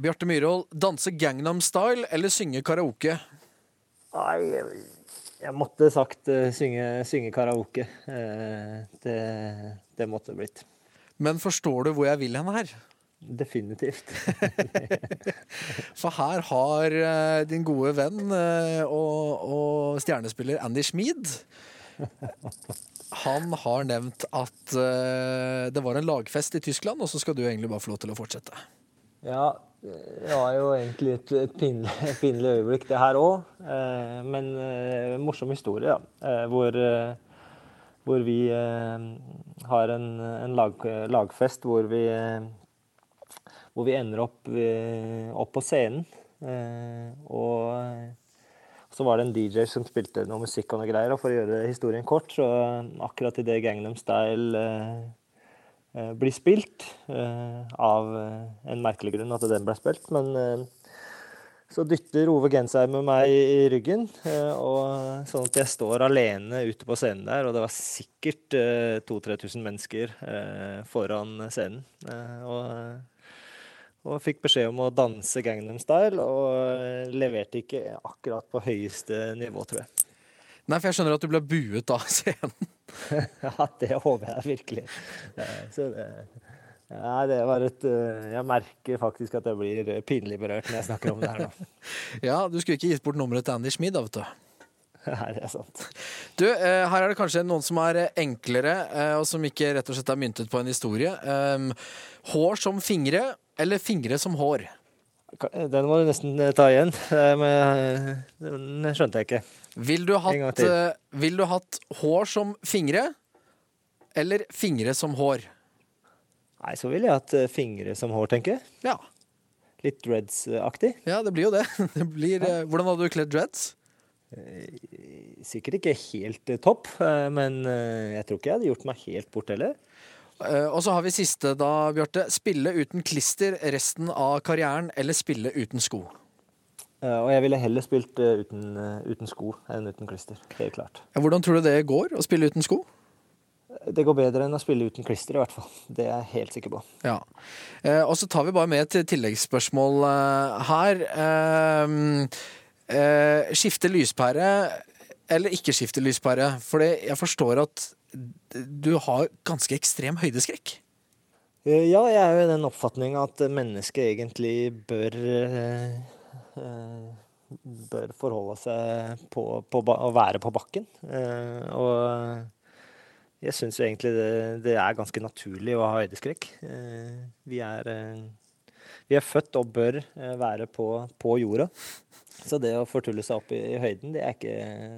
Bjarte Myhrvold, danse Gangnam Style eller synge karaoke? Nei, jeg, måtte sagt eh, synge, synge karaoke. Eh, Det, det måtte blitt. Men forstår du hvor jeg vil hen her? Definitivt. (laughs) For her har eh, din gode venn og, og stjernespiller Andy Schmid Han har nevnt at det var en lagfest i Tyskland, og så skal du egentlig bare få lov til å fortsette. Ja, det var jo egentlig et, et pinlig, pinlig øyeblikk, det her òg. Eh, men eh, morsom historie, ja. Eh, hvor, eh, hvor vi eh, har en, en lag, lagfest hvor vi, eh, hvor vi ender opp, opp på scenen. Og så var det en DJ som spilte noe musikk og noe greier. Og for å gjøre historien kort, så akkurat idet Gangnam Style blir spilt, eh, av eh, en merkelig grunn at den ble spilt, men eh, så dytter Ove Gensheim med meg i ryggen, eh, og sånn at jeg står alene ute på scenen der, og det var sikkert eh, 2000-3000 mennesker eh, foran scenen. Eh, og, og fikk beskjed om å danse Gangnam Style, og eh, leverte ikke akkurat på høyeste nivå, tror jeg. Nei, for jeg skjønner at du ble buet av scenen. (laughs) Ja, det håper jeg virkelig. Eh, Så det, ja, det var et eh, Jeg merker faktisk at jeg blir pinlig berørt når jeg snakker om det her nå. (laughs) Ja, du skulle ikke gitt bort nummeret til Andy Schmid, da, vet du. (laughs) Nei, det er sant. Du, eh, her er det kanskje noen som er eh, enklere, eh, og som ikke rett og slett er myntet på en historie. Um, hår som fingre, eller fingre som hår? Den må du nesten eh, ta igjen, eh, den skjønte jeg ikke. Vil du hatt, eh, vil du hatt hår som fingre, eller fingre som hår? Nei, så ville jeg hatt fingre som hår, tenker jeg. Ja, Litt dreads-aktig. ja det blir jo det. (laughs) det blir, ja. hvordan hadde du kledd dreads? Sikkert ikke helt topp, men jeg tror ikke jeg hadde gjort meg helt bort heller. Eh, og så har vi siste da, Bjarte. Spille uten klister resten av karrieren, eller spille uten sko? Eh, Og jeg ville heller spilt eh, uten, uten sko enn uten klister. Helt klart. Ja, hvordan tror du det går, å spille uten sko? Det går bedre enn å spille uten klister, i hvert fall. Det er jeg helt sikker på. Ja. Og så tar vi bare med et tilleggsspørsmål her. Eh, eh, skifte lyspære eller ikke skifte lyspære? For jeg forstår at du har ganske ekstrem høydeskrekk. Eh, Ja, jeg er jo i den oppfatning at mennesket egentlig bør eh, bør forholde seg på, på å være på bakken. Eh, og jeg syns egentlig det, det er ganske naturlig å ha høydeskrekk. Vi, er, vi er født og bør være på, på jorda. Så det å fortulle seg opp i, i høyden, det er ikke,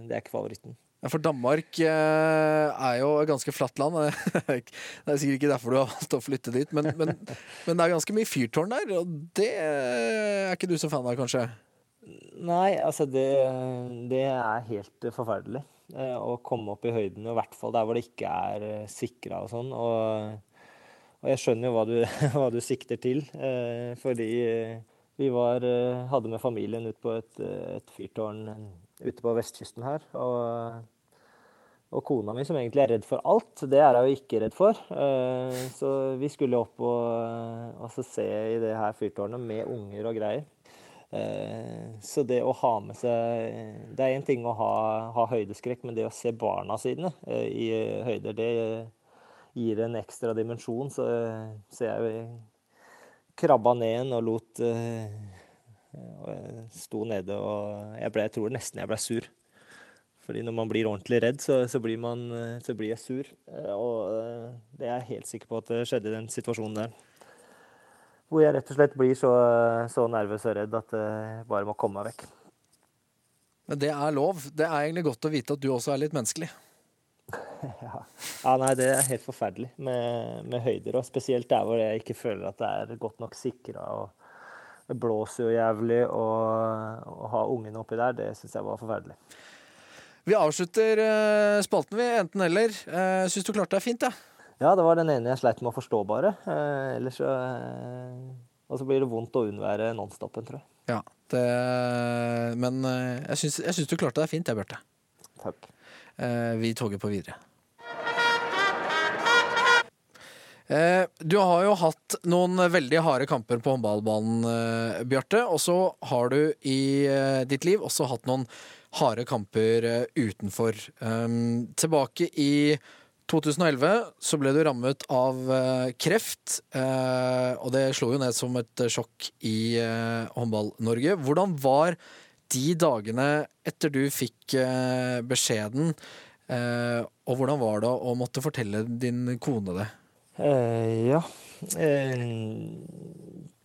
det er ikke favoritten. For Danmark eh, er jo et ganske flatt land. (laughs) Det er sikkert ikke derfor du har valgt å flytte dit, men, men, men det er ganske mye fyrtårn der, og det er ikke du så fan av, kanskje? Nei, altså det, det er helt eh, forferdelig. eh, Å komme opp i høyden, i hvert fall der hvor det ikke er sikra og sånn. Og, og jeg skjønner jo hva du, (laughs) hva du sikter til, eh, fordi eh, vi var, eh, hadde med familien ut på et, eh, et fyrtårn eh, ute på vestkysten her. Og, og kona mi, som egentlig er redd for alt, det er hun ikke redd for. Eh, Så vi skulle opp og, og så se i det her fyrtårnet med unger og greier. Eh, Så det å ha med seg Det er én ting å ha, ha høydeskrekk, men det å se barna sine eh, i høyder, det gir en ekstra dimensjon. Så, så jeg krabba ned og lot eh, og jeg sto nede og jeg, ble, jeg tror nesten jeg ble sur. Fordi når man blir ordentlig redd, så, så, blir, man, eh, så blir jeg sur. Eh, Og eh, det er jeg helt sikker på at det skjedde i den situasjonen der. Hvor jeg rett og slett blir så, så nervøs og redd at jeg bare må komme meg vekk. Men det er lov. Det er egentlig godt å vite at du også er litt menneskelig. (laughs) Ja, ja nei, det er helt forferdelig med, med høyder, og spesielt der hvor jeg ikke føler at det er godt nok sikra. Og, det blåser jo jævlig, og å ha ungene oppi der, det syns jeg var forferdelig. Vi avslutter eh, spalten, vi. Enten-eller. Uh, Syns du klarte deg fint, jeg. Ja. Ja, det var den ene jeg sleit med å forstå, bare. Eh, ellers så eh, Og så blir det vondt å unnvære nonstopen, tror jeg. Ja, det, men eh, jeg syns, jeg syns du klarte deg fint, jeg, Bjarte. Takk. Eh, vi toger på videre. Du har jo hatt noen veldig harde kamper på håndballbanen, eh, Bjarte. Og så har du i eh, ditt liv også hatt noen harde kamper eh, utenfor. Um, tilbake i 2011 så ble du rammet av eh, kreft, eh, og det slo jo ned som et sjokk i eh, Håndball-Norge. Hvordan var de dagene etter du fikk eh, beskjeden, eh, og hvordan var det å måtte fortelle din kone det? Eh, ja. Eh,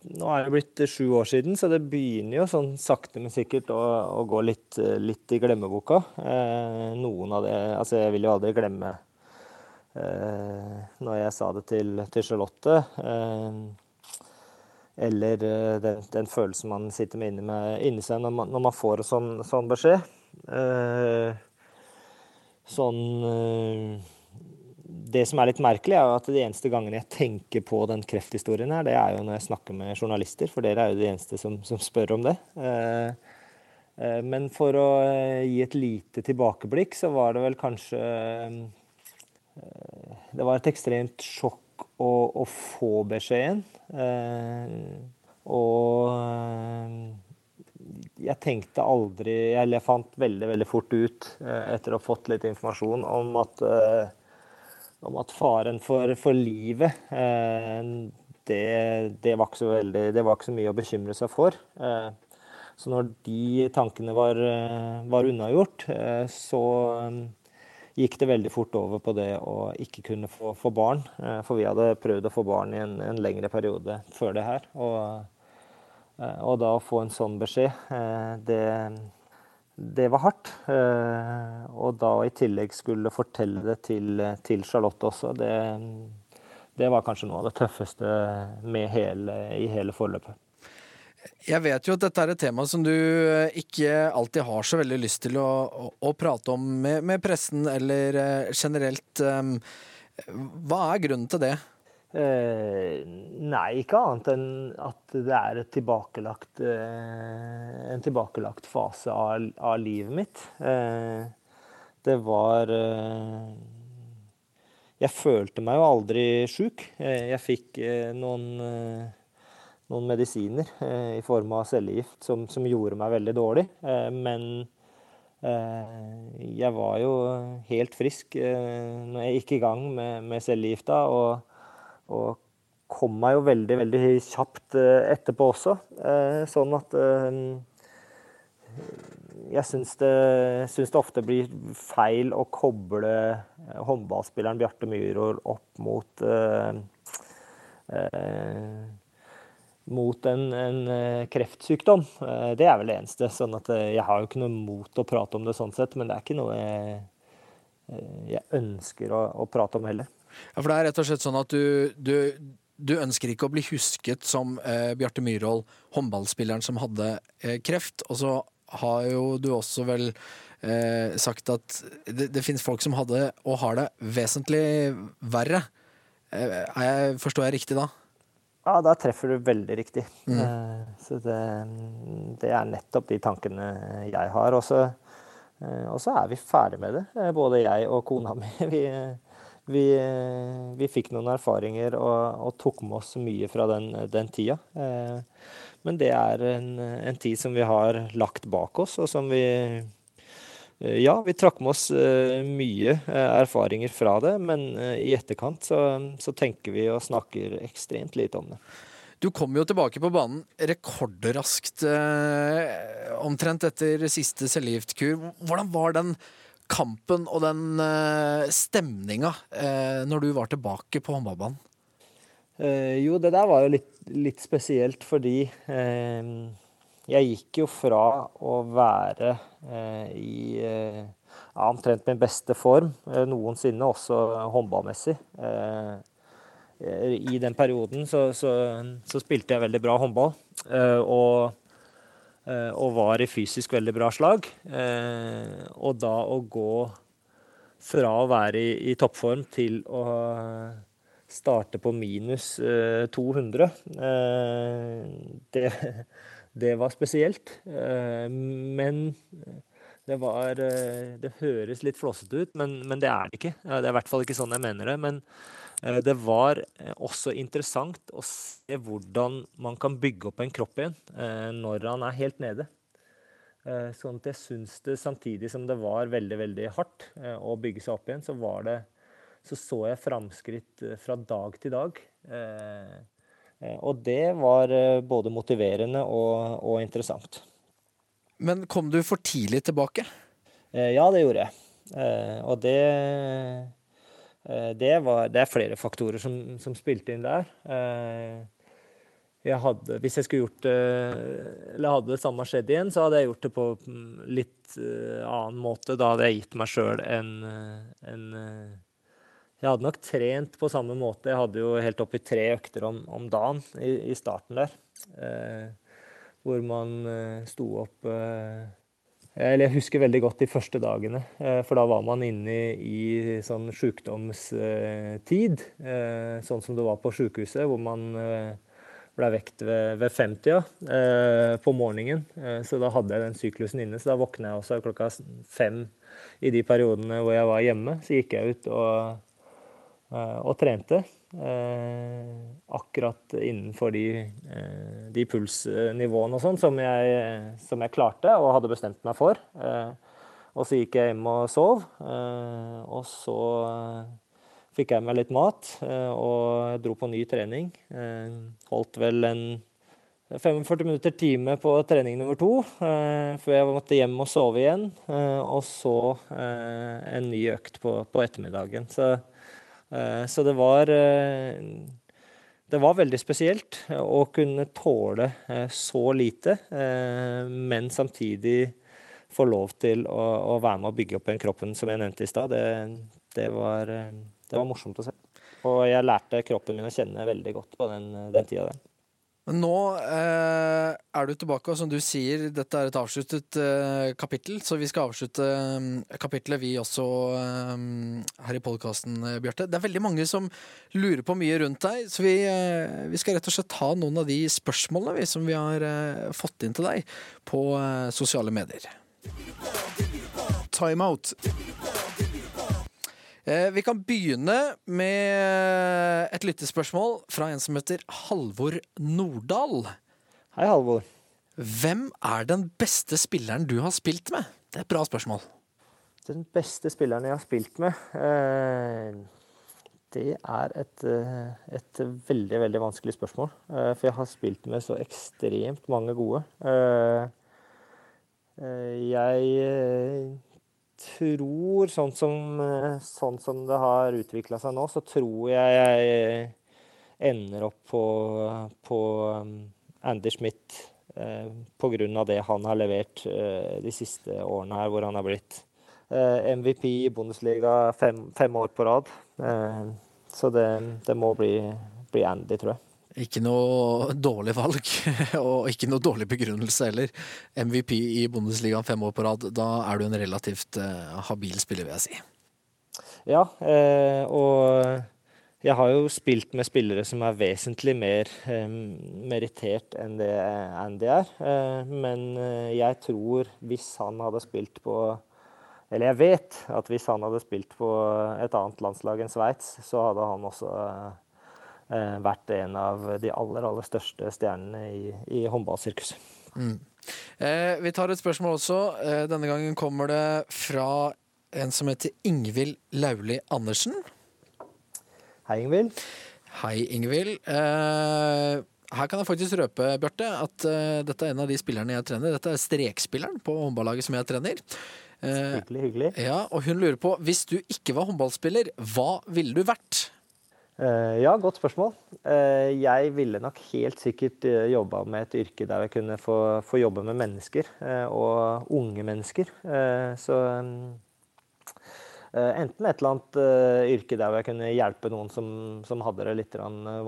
nå er det blitt sju år siden, så det begynner jo sånn sakte, men sikkert å, å gå litt, litt i glemmeboka. Eh, noen av det Altså, jeg vil jo aldri glemme eh, når jeg sa det til, til Charlotte. Eh, eller eh, den, den følelsen man sitter med inni, seg når man, når man får sånn, sånn beskjed. Eh, sånn det som er litt merkelig, er at de eneste gangene jeg tenker på den krefthistorien her, det er jo når jeg snakker med journalister, for dere er jo de eneste som, som spør om det. Eh, eh, men for å eh, gi et lite tilbakeblikk, så var det vel kanskje Det var et ekstremt sjokk å, å få beskjeden. Og jeg tenkte aldri Eller jeg fant veldig, veldig fort ut, etter å ha fått litt informasjon, om at om at faren for, for livet eh, det, det, var veldig, det var ikke så mye å bekymre seg for. Eh, så når de tankene var, var unnagjort, eh, så gikk det veldig fort over på det å ikke kunne få, få barn. For vi hadde prøvd å få barn i en, en lengre periode før det her. Og, og da å få en sånn beskjed, det det var hardt. Eh, og da i tillegg skulle fortelle det til, til Charlotte også, det, det, var kanskje noe av det tøffeste hele, i hele forløpet. Jeg vet jo at dette er et tema som du ikke alltid har så veldig lyst til å, å, å prate om med, med, pressen eller eh, generelt. Eh, hva er grunnen til det? Eh, nei, ikke annet enn at det er tilbakelagt, eh, en tilbakelagt fase av, av livet mitt. Eh, det var eh, Jeg følte meg jo aldri sjuk. Eh, jeg fikk eh, noen, noen medisiner i form av cellegift som, som, gjorde meg veldig dårlig. men jeg var jo helt frisk når jeg gikk i gang med, med cellegifta. og og kom meg jo veldig, veldig kjapt eh, etterpå også. Eh, sånn at eh, jeg syns det, syns det, ofte blir feil å koble håndballspilleren Bjarte Myhrvold opp mot mot en, en, kreftsykdom. Det er vel det eneste. sånn at Jeg har jo ikke noe mot å prate om det sånn sett, men det er ikke noe jeg, jeg ønsker å, å prate om heller. Ja, For det er rett og slett sånn at du, du, du ønsker ikke å bli husket som eh, Bjarte Myhrvold, håndballspilleren som hadde eh, kreft. Og så har jo du også vel eh, sagt at det, det finnes folk som hadde, og har det, vesentlig verre. Eh, jeg, forstår jeg riktig da? Ja, da treffer du veldig riktig. Mm. Eh, så det, det, er nettopp de tankene jeg har. Og så eh, er vi ferdig med det, både jeg og kona mi. (laughs) Vi, vi, vi, fikk noen erfaringer og, og, tok med oss mye fra den, den tida. Eh, men det er en, en, tid som vi har lagt bak oss, og som vi eh, Ja, vi trakk med oss eh, mye erfaringer fra det, men i etterkant så, så, tenker vi og snakker ekstremt lite om det. Du kom jo tilbake på banen rekordraskt, omtrent etter siste cellegiftkur. Hvordan var den kampen og den uh, stemninga uh, når du var tilbake på håndballbanen? Uh, jo, det der var jo litt, litt spesielt fordi uh, jeg gikk jo fra å være i ja, omtrent min beste form noensinne, også håndballmessig, i den perioden så, så, så spilte jeg veldig bra håndball. Og, og var i fysisk veldig bra slag. Eh, og da å gå fra å være i, i toppform til å starte på minus eh, 200, eh, det, (laughs) det var spesielt. Eh, men det var eh, Det høres litt flåsete ut, men, men, det er det ikke. Det er i hvert fall ikke sånn jeg mener det. Men eh, det var eh, også interessant å se hvordan man kan bygge opp en kropp igjen når han er helt nede. Sånn at jeg syns det, samtidig som det var veldig veldig hardt å bygge seg opp igjen, så var det så så jeg framskritt fra dag til dag. Og det var både motiverende og, og interessant. Men kom du for tidlig tilbake? Eh, ja, det gjorde jeg. Eh, og det eh, det, var, det er flere faktorer som, som spilte inn der. Jeg hadde, hvis jeg skulle gjort det, eller hadde det samme skjedd igjen, så hadde jeg gjort det på mm, litt annen måte. Da hadde jeg gitt meg sjøl en, en, Jeg hadde nok trent på samme måte. Jeg hadde jo helt oppi tre økter om, om dagen i, i starten der hvor man sto opp eller Jeg husker veldig godt de første dagene, uh, for da var man inne i, sånn sykdomstid. Sånn som det var på sykehuset, hvor man ble vekt ved, ved 50 på morgenen. Så da hadde jeg den syklusen inne. Så da våkna jeg også klokka fem i de periodene hvor jeg var hjemme. Så gikk jeg ut og, og trente. Eh, akkurat innenfor de, eh, de pulsnivåene og sånn som, som, jeg klarte og hadde bestemt meg for. Eh, og så gikk jeg hjem og sov. og så fikk jeg meg litt mat og dro på ny trening. holdt vel en 45 minutter time på trening nummer to før jeg måtte hjem og sove igjen. og så en ny økt på, på ettermiddagen. Så så det var eh, det var veldig spesielt å kunne tåle eh, så lite, men samtidig få lov til å, å være med å bygge opp den kroppen som jeg nevnte i stad. Det, det, det, var morsomt å se. Og jeg lærte kroppen min å kjenne veldig godt på den, den tida der. Men nå eh, er du tilbake, og som du sier, dette er et avsluttet eh, kapittel. Så vi skal avslutte eh, kapittelet, vi også, eh, her i podkasten, eh, Bjarte. Det er veldig mange som lurer på mye rundt deg, så vi, eh, vi skal rett og slett ta noen av de spørsmålene vi, som vi har fått inn til deg på sosiale medier. Timeout. Eh, vi kan begynne med et lyttespørsmål fra en som heter Halvor Nordahl. Hei, Halvor. Hvem er den beste spilleren du har spilt med? Det er et bra spørsmål. Den beste spilleren jeg har spilt med eh, Det er et, eh, et, veldig, veldig vanskelig spørsmål. For jeg har spilt med så ekstremt mange gode. Jeg tror, sånn som, eh, sånn som det har utvikla seg nå, så tror jeg jeg ender opp på, på um, Andy Schmidt eh, pga. det han har levert eh, de siste årene her, hvor han har blitt eh, MVP i Bundesliga fem, fem, år på rad. Så det, det må bli, bli Andy, tror jeg. Ikke noe dårlig valg, (laughs) og ikke noe dårlig begrunnelse heller. MVP i Bundesligaen fem år på rad, da er du en relativt uh, habil spiller, vil jeg si. Ja, eh, og jeg har jo spilt med spillere som er vesentlig mer eh, merittert enn det Andy er. Eh, men eh, jeg tror hvis han hadde spilt på Eller jeg vet at hvis han hadde spilt på et annet landslag enn Sveits, så hadde han også eh, Eh, vært en av de aller, aller største stjernene i, i håndballsirkuset. Mm. Eh, vi tar et spørsmål også. Eh, denne gangen kommer det fra en som heter Ingvild Lauli Andersen. Hei, Ingvild. Hei, Ingvild. Eh, her kan jeg faktisk røpe, Bjarte, at uh, dette er en av de spillerne jeg trener. Dette er strekspilleren på håndballaget som jeg trener. Uh, hyggelig, hyggelig. Ja, og hun lurer på, hvis du ikke var håndballspiller, hva ville du vært? Eh, ja, godt spørsmål. Eh, jeg ville nok helt sikkert eh, jobba med et yrke der jeg kunne få, få jobbe med mennesker, og unge mennesker. Så enten et eller annet yrke der jeg kunne hjelpe noen som, som hadde det litt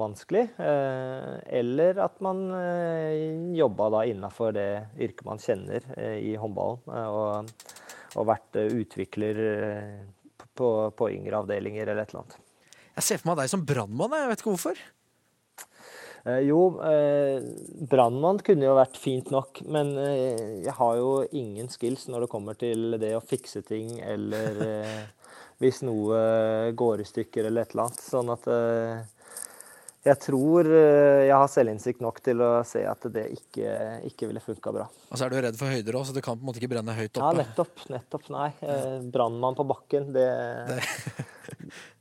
vanskelig, eller at man jobba da innafor det yrket man kjenner i håndballen, og, og vært utvikler på, på yngre avdelinger eller et eller annet. Jeg ser for meg deg som brannmann, jeg vet ikke hvorfor. Eh, jo, eh, brannmann kunne jo vært fint nok, men eh, jeg har jo ingen skills når det kommer til det å fikse ting, eller eh, hvis noe går i stykker eller et eller annet. Sånn at eh, jeg tror eh, jeg har selvinnsikt nok til å se at det ikke, ikke ville funka bra. Og så er du redd for høyder òg, så det kan på en måte ikke brenne høyt Ja, nettopp. Nettopp. Nei. Eh, Brannmann på bakken, det (laughs)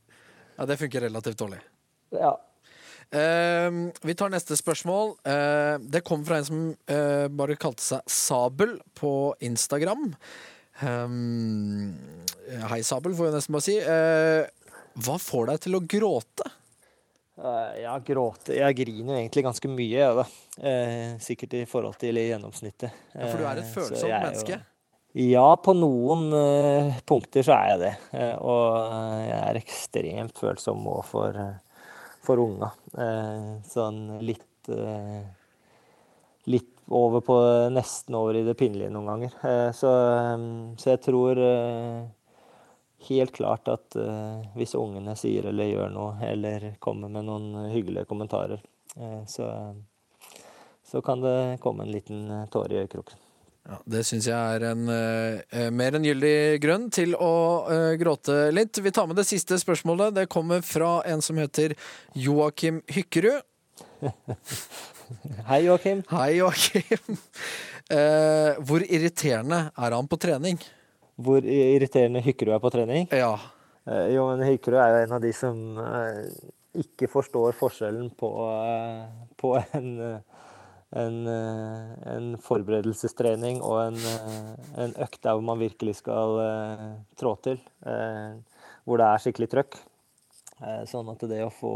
Ja, det funker relativt dårlig. Ja. Uh, vi tar neste spørsmål. Uh, det kom fra en som uh, bare kalte seg Sabel på Instagram. Um, hei, Sabel, får jeg nesten bare si. Hva får deg til å gråte? Eh, Jeg gråter Jeg griner egentlig ganske mye, jeg, da. Eh, sikkert i forhold til gjennomsnittet. Ja, for du er et følsomt er jo- menneske. Ja, på noen eh, punkter så er jeg det. Eh, og eh, jeg er ekstremt følsom òg for, for unga. Sånn litt Litt over på nesten over i det pinlige noen ganger. Så, så jeg tror helt klart at hvis ungene sier eller gjør noe, eller kommer med noen hyggelige kommentarer, så, så kan det komme en liten tåre i øyekroken. Ja, det syns jeg er en uh, mer enn gyldig grunn til å uh, gråte litt. Vi tar med det siste spørsmålet. Det kommer fra en som heter Joakim Hykkerud. (laughs) Hei, Joakim. Hei, Joakim. Uh, (laughs) hvor irriterende er han på trening? Hvor irriterende Hykkerud er på trening? Ja. Jo, men Hykkerud er jo en av de som ikke forstår forskjellen på, på en, en, eh, en forberedelsestrening og en, eh, en økt der hvor man virkelig skal eh, trå til. Hvor det er skikkelig trøkk. Sånn at det å få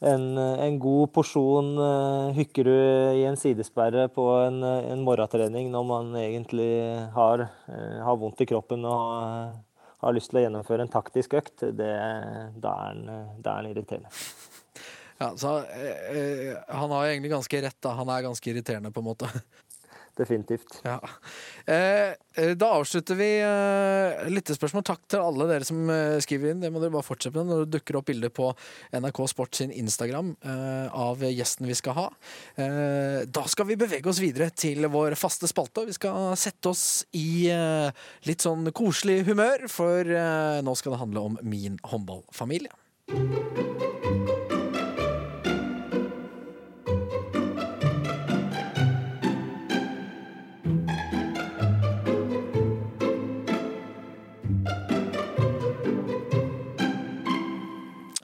en, en god porsjon uh, Hykkerud i en sidesperre på en, en morgentrening når man egentlig har, uh, har vondt i kroppen og uh, har lyst til å gjennomføre en taktisk økt, det, da er den irriterende. Ja så eh, eh, han har egentlig ganske rett, da. Han er ganske irriterende, på en måte. (laughs) Definitivt. Ja. Eh, eh, da avslutter vi eh, lyttespørsmål. Takk til alle dere som eh, skriver inn. Det må dere bare fortsette med når det dukker opp bilder på NRK Sport sin Instagram eh, av gjesten vi skal ha. Eh, da skal vi bevege oss videre til vår faste spalte. Vi skal sette oss i litt sånn koselig humør, for nå skal det handle om min håndballfamilie.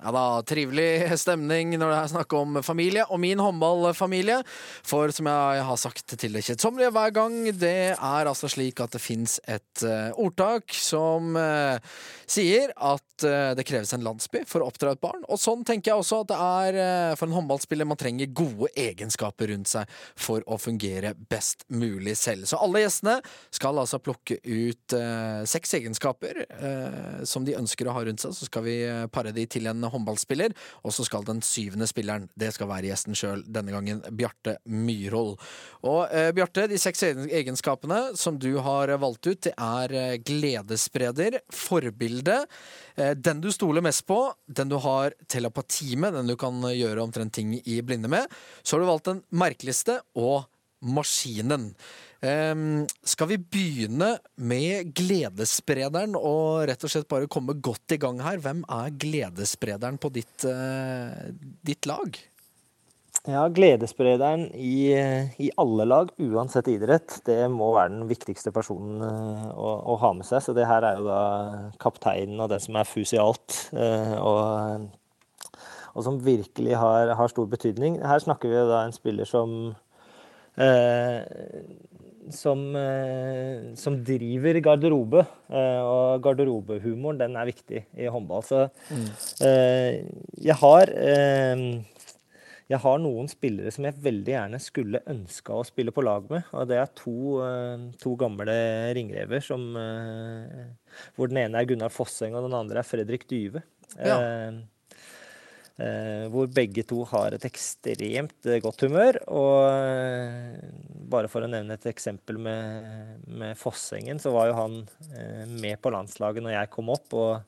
Ja da, Trivelig stemning når det er snakk om familie, og min håndballfamilie. For som jeg har sagt til det kjedsommelige hver gang, det er altså slik at det fins et eh, ordtak som eh, sier at eh, det kreves en landsby for å oppdra et barn. Og sånn tenker jeg også at det er for en håndballspiller. Man trenger gode egenskaper rundt seg for å fungere best mulig selv. Så alle gjestene skal altså plukke ut seks egenskaper som de ønsker å ha rundt seg. Så skal vi pare de til en håndballspiller, og så skal den syvende spilleren, det skal være gjesten sjøl, denne gangen Bjarte Myrhold. Og eh, Bjarte, de seks egenskapene som du har valgt ut, det er eh, gledesspreder, forbilde, eh, den du stoler mest på, den du har telepati med, den du kan gjøre omtrent ting i blinde med. Så har du valgt den merkeligste og maskinen. Um, skal vi begynne med gledessprederen og rett og slett bare komme godt i gang her? Hvem er gledessprederen på ditt, uh, ditt lag? Ja, Gledessprederen i, i alle lag, uansett idrett, det må være den viktigste personen eh, å, å ha med seg. Så det her er jo da kapteinen og den som er fus i eh, og, og som virkelig har, har stor betydning. Her snakker vi jo da en spiller som som, eh, som driver garderobe. Eh, og garderobehumoren, den er viktig i håndball. Så eh, jeg har eh, jeg har noen spillere som jeg veldig gjerne skulle ønska å spille på lag med. Og det er to, eh, to gamle ringrever som, eh, hvor den ene er Gunnar Fosseng og den andre er Fredrik Dyve. Ja. Eh, eh, hvor begge to har et ekstremt eh, godt humør. Og eh, bare for å nevne et eksempel med, med Fossengen, så var jo han eh, med på landslaget når jeg kom opp. og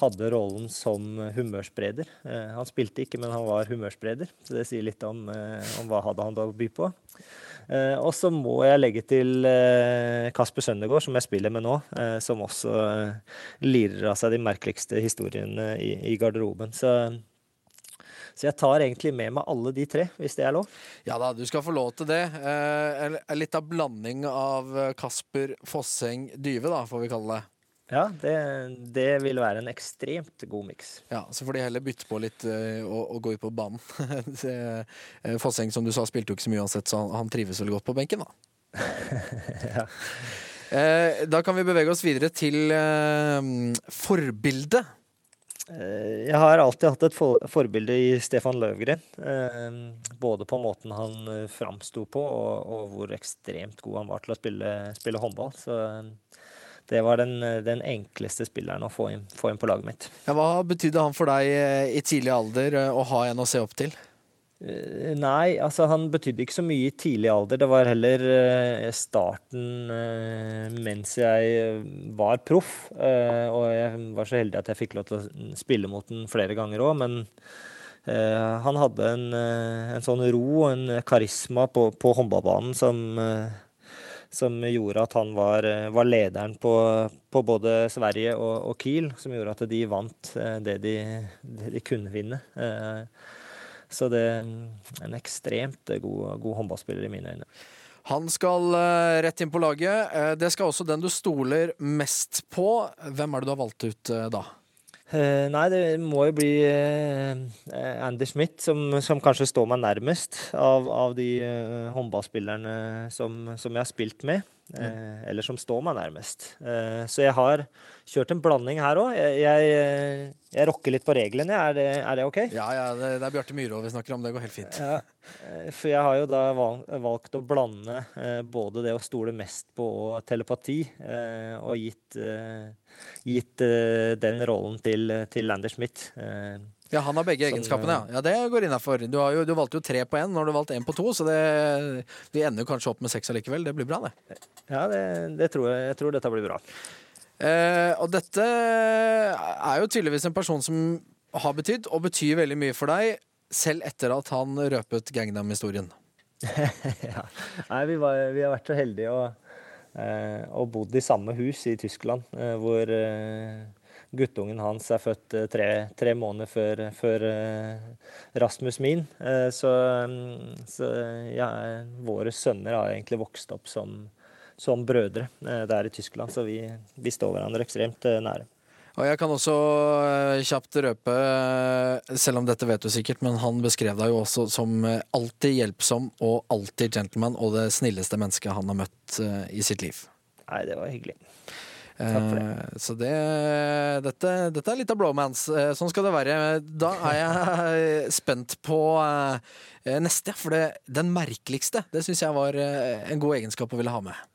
hadde rollen som humørspreder. Eh, han spilte ikke, men han var humørspreder. Så det sier litt om, eh, om hva hadde han da å by på. Eh, og så må jeg legge til eh, Kasper Søndergaard, som jeg spiller med nå, eh, som også eh, lirer av seg de merkeligste historiene i, i garderoben. Så, så jeg tar egentlig med meg alle de tre, hvis det er lov. Ja da, du skal få lov til det. Eh, litt av blanding av eh, Kasper Fosseng Dyve, da, får vi kalle det. Ja, det, det vil være en ekstremt god miks. Ja, Så får de heller bytte på litt eh, og, og gå ut på banen. (laughs) Eh, Fosseng, som du sa, spilte jo ikke så mye uansett, så han, han trives veldig godt på benken, da. (laughs) ja. Da kan vi bevege oss videre til forbildet. Eh, Jeg har alltid hatt et for forbilde i Stefan Løvgren. eh, Både på måten han eh, framsto på, og, og hvor ekstremt god han var til å spille, spille håndball. Så det var den, den enkleste spilleren å få inn, få inn på laget mitt. Ja, hva betydde han for deg i tidlig alder å ha en å se opp til? Eh, Nei, altså han betydde ikke så mye i tidlig alder. Det var heller eh, starten eh, mens jeg var proff. Og jeg var så heldig at jeg fikk lov til å spille mot den flere ganger òg, men han hadde en, en sånn ro og en karisma på, på håndballbanen som, som gjorde at han var, var lederen på, på både Sverige og, og Kiel, som gjorde at de vant det de, det de kunne vinne. Eh, så det er en ekstremt god, god håndballspiller i mine øyne. Han skal eh, rett inn på laget. Eh, Det skal også den du stoler mest på. Hvem er det du har valgt ut eh, da? Eh, nei, det må jo bli Andy Smith som, som kanskje står meg nærmest av, av de håndballspillerne som, som jeg har spilt med. Eh, eller som står meg nærmest. Eh, så jeg har kjørt en blanding her òg. Jeg, jeg, eh, jeg rokker litt på reglene. Er det, er det OK? Ja, ja, det, det er Bjarte Myhrå vi snakker om. Det går helt fint. Ja, for jeg har jo da valgt å blande både det å stole mest på og telepati, eh, og gitt, gitt den rollen til, til Lander Schmidt. Eh, Ja, Han har begge så, egenskapene, ja. ja det går innafor. Du, du valgte jo tre på én, nå har du valgt én på to, så det, vi ender kanskje opp med seks allikevel. Det blir bra, det. ja, det, det tror jeg, jeg tror dette blir bra. Eh, og dette er jo tydeligvis en person som har betydd, og betyr veldig mye for deg, selv etter at han røpet Gangnam-historien. (laughs) ja. Nei, vi, var, vi har vært så heldige og, eh, og bodd i samme hus i Tyskland, eh, hvor eh, guttungen hans er født eh, tre, tre måneder før, før eh, Rasmus min. Eh, så mm, så ja, våre sønner har egentlig vokst opp som, som brødre der i Tyskland, så vi, vi står hverandre ekstremt nære. Og jeg kan også kjapt røpe, selv om dette vet du sikkert, men han beskrev deg jo også som alltid hjelpsom og alltid gentleman og det snilleste mennesket han har møtt i sitt liv. Nei, det var hyggelig. Det. Eh, Så det, dette, dette er litt av blowmans. Eh, Sånn skal det være. Da er jeg spent på eh, neste, for det, den merkeligste, det syns jeg var en god egenskap å ville ha med.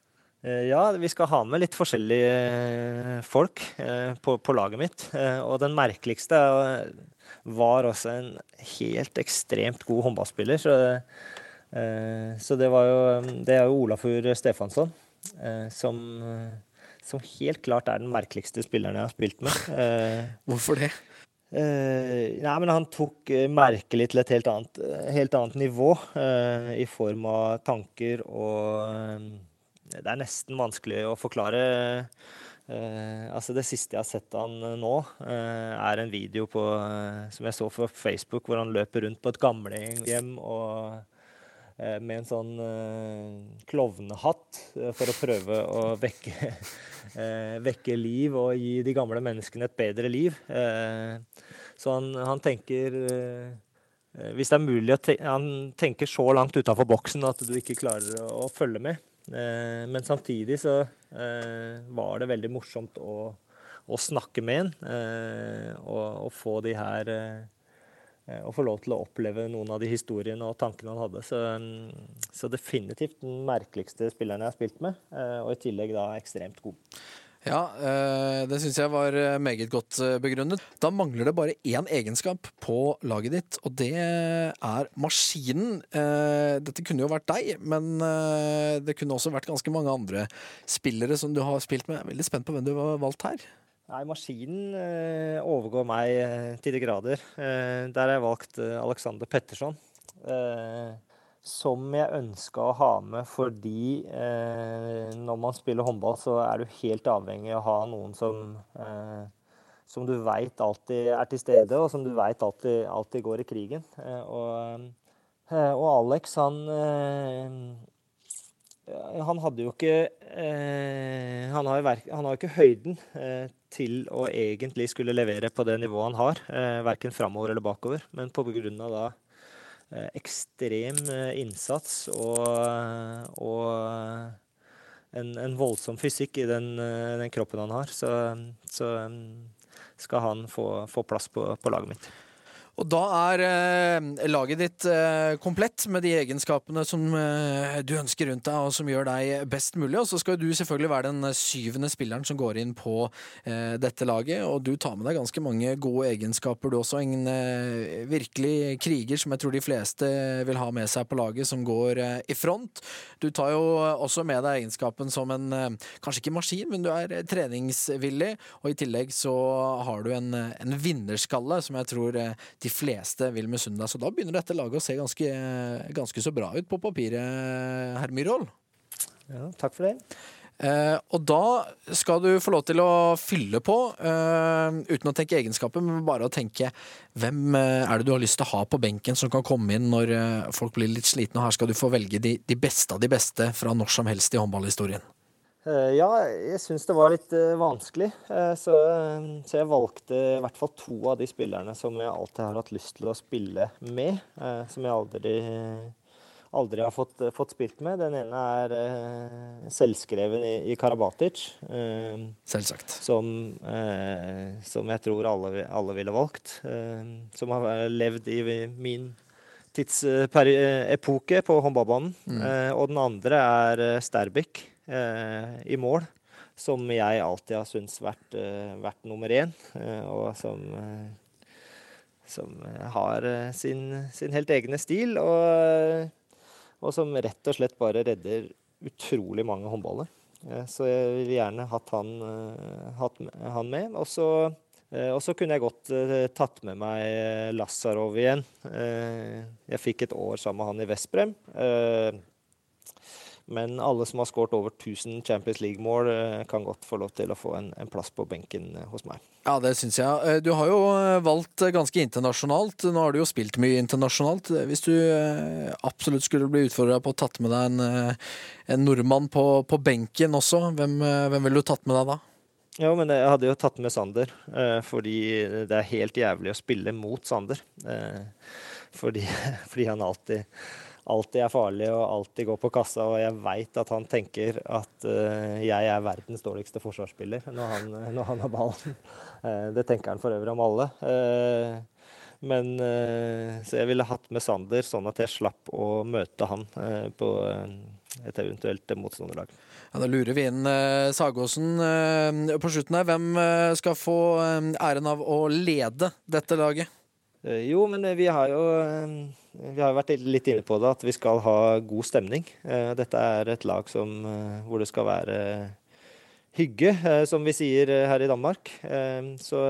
Ja, vi skal ha med litt forskjellige folk på, på laget mitt. Og den merkeligste var også en helt ekstremt god håndballspiller. Så, så det var jo Det er jo Olafur Stefansson som, som helt klart er den merkeligste spilleren jeg har spilt med. (laughs) Eh, Hvorfor det? Eh, nei, men han tok uh, merkelig til et helt annet, eh, helt annet nivå eh, i form av tanker og eh, Det er nesten vanskelig å forklare. Uh, altså Det siste jeg har sett han uh, nå, uh, er en video på, eh, som jeg så på Facebook, hvor han løper rundt på et gamlehjem og eh, med en sånn uh, klovnehatt eh, for å prøve å vekke, uh, (laughs) vekke liv og gi de gamle menneskene et bedre liv. Uh, så han, han tenker eh, eh, Hvis det er mulig te Han tenker så langt utafor boksen at du ikke klarer å, å følge med. Eh, men samtidig så eh, var det veldig morsomt å, å snakke med en eh, og, og få de her eh, eh, å få lov til å oppleve noen av de historiene og tankene han hadde. Så, mm, så definitivt den merkeligste spilleren jeg har spilt med, eh, og i tillegg da ekstremt god. Ja, eh, det syns jeg var eh, meget godt eh, begrunnet. Da mangler det bare én egenskap på laget ditt, og det er maskinen. Eh, Dette kunne jo vært deg, men eh, det kunne også vært ganske mange andre spillere som du har spilt med. Jeg er veldig spent på hvem du har valgt her. Nei, maskinen eh, overgår meg eh, til de grader. Eh, der har jeg valgt Alexander Petterson. Som jeg ønska å ha med fordi når man spiller håndball, så er du helt avhengig av å ha noen som som du veit alltid er til stede, og som du veit alltid, alltid går i krigen. Og, og Alex, han Han hadde jo ikke han, har jo ikke høyden til å egentlig skulle levere på det nivået han har, eh, verken framover eller bakover. Men av da eh, ekstrem eh, innsats og, og en, en voldsom fysikk i den, eh, den kroppen han har, så, så skal han få, få plass på, på laget mitt. Og da er eh, laget ditt eh, komplett med de egenskapene som eh, du ønsker rundt deg, og som gjør deg best mulig. Og så skal du selvfølgelig være den syvende spilleren som går inn på eh, dette laget. Og du tar med deg ganske mange gode egenskaper, du også. En eh, virkelig kriger som jeg tror de fleste vil ha med seg på laget, som går eh, i front. Du tar jo også med deg egenskapen som en kanskje ikke maskin, men du er treningsvillig. Og i tillegg så har du en, en vinnerskalle som jeg tror eh, de fleste vil misunne deg. Så da begynner dette laget å se ganske, ganske så bra ut på papiret, herr Myhrvold. Ja, takk for det. Eh, og da skal du få lov til å fylle på, eh, uten å tenke egenskaper, men bare å tenke hvem eh, er det du har lyst til å ha på benken som kan komme inn når eh, folk blir litt slitne. Og her skal du få velge de, de beste av de beste fra når som helst i håndballhistorien. Eh, Ja, jeg syns det var litt eh, vanskelig, eh, så, så jeg valgte i hvert fall to av de spillerne som jeg alltid har hatt lyst til å spille med, som jeg aldri, aldri har fått, fått spilt med. Den ene er selvskreven i, i Karabatic, Selvsagt. som, som jeg tror alle, alle ville valgt. som har levd i min tidsepoke på håndballbanen. Mm. og den andre er Sterbik i mål, som jeg alltid har syntes vært, eh, vært nummer én, eh, og som, eh, som eh, har eh, sin, sin helt egne stil, og, og som rett og slett bare redder utrolig mange håndballer. Eh, så jeg ville gjerne hatt han, eh, hatt han med. Og så Eh, kunne jeg godt eh, tatt med meg eh, Lassarov igjen. Eh, jeg fikk et år sammen med han i Veszprem. Men alle som har skåret over 1000 Champions League-mål, eh, kan godt få lov til å få en, en plass på benken eh, hos meg. Ja, det syns jeg. Eh, Du har jo valgt ganske internasjonalt. Nå har du jo spilt mye internasjonalt. Hvis du absolutt skulle bli utfordra på å tatt med deg en, en nordmann på, på benken også, hvem, hvem ville du tatt med deg da? Ja, men jeg hadde jo tatt med Sander, fordi det er helt jævlig å spille mot Sander. Fordi, (laughs) fordi han alltid, alltid er farlig og alltid går på kassa, og jeg veit at han tenker at uh, jeg er verdens dårligste forsvarsspiller når han, når han har ballen. Uh, (laughs) det tenker han for øvrig om alle. Uh, men eh, Så jeg ville hatt med Sander, sånn at jeg slapp å møte han eh, på eh, et eventuelt motstanderlag. Ja, Da lurer vi inn eh, Sagåsen eh, på slutten her. Hvem eh, skal få eh, æren av å lede dette laget? Eh, Jo, men eh, vi har jo eh, vi har vært litt inne på det, at vi skal ha god stemning. Dette er et lag som, hvor det skal være hygge, som vi sier her i Danmark. Så,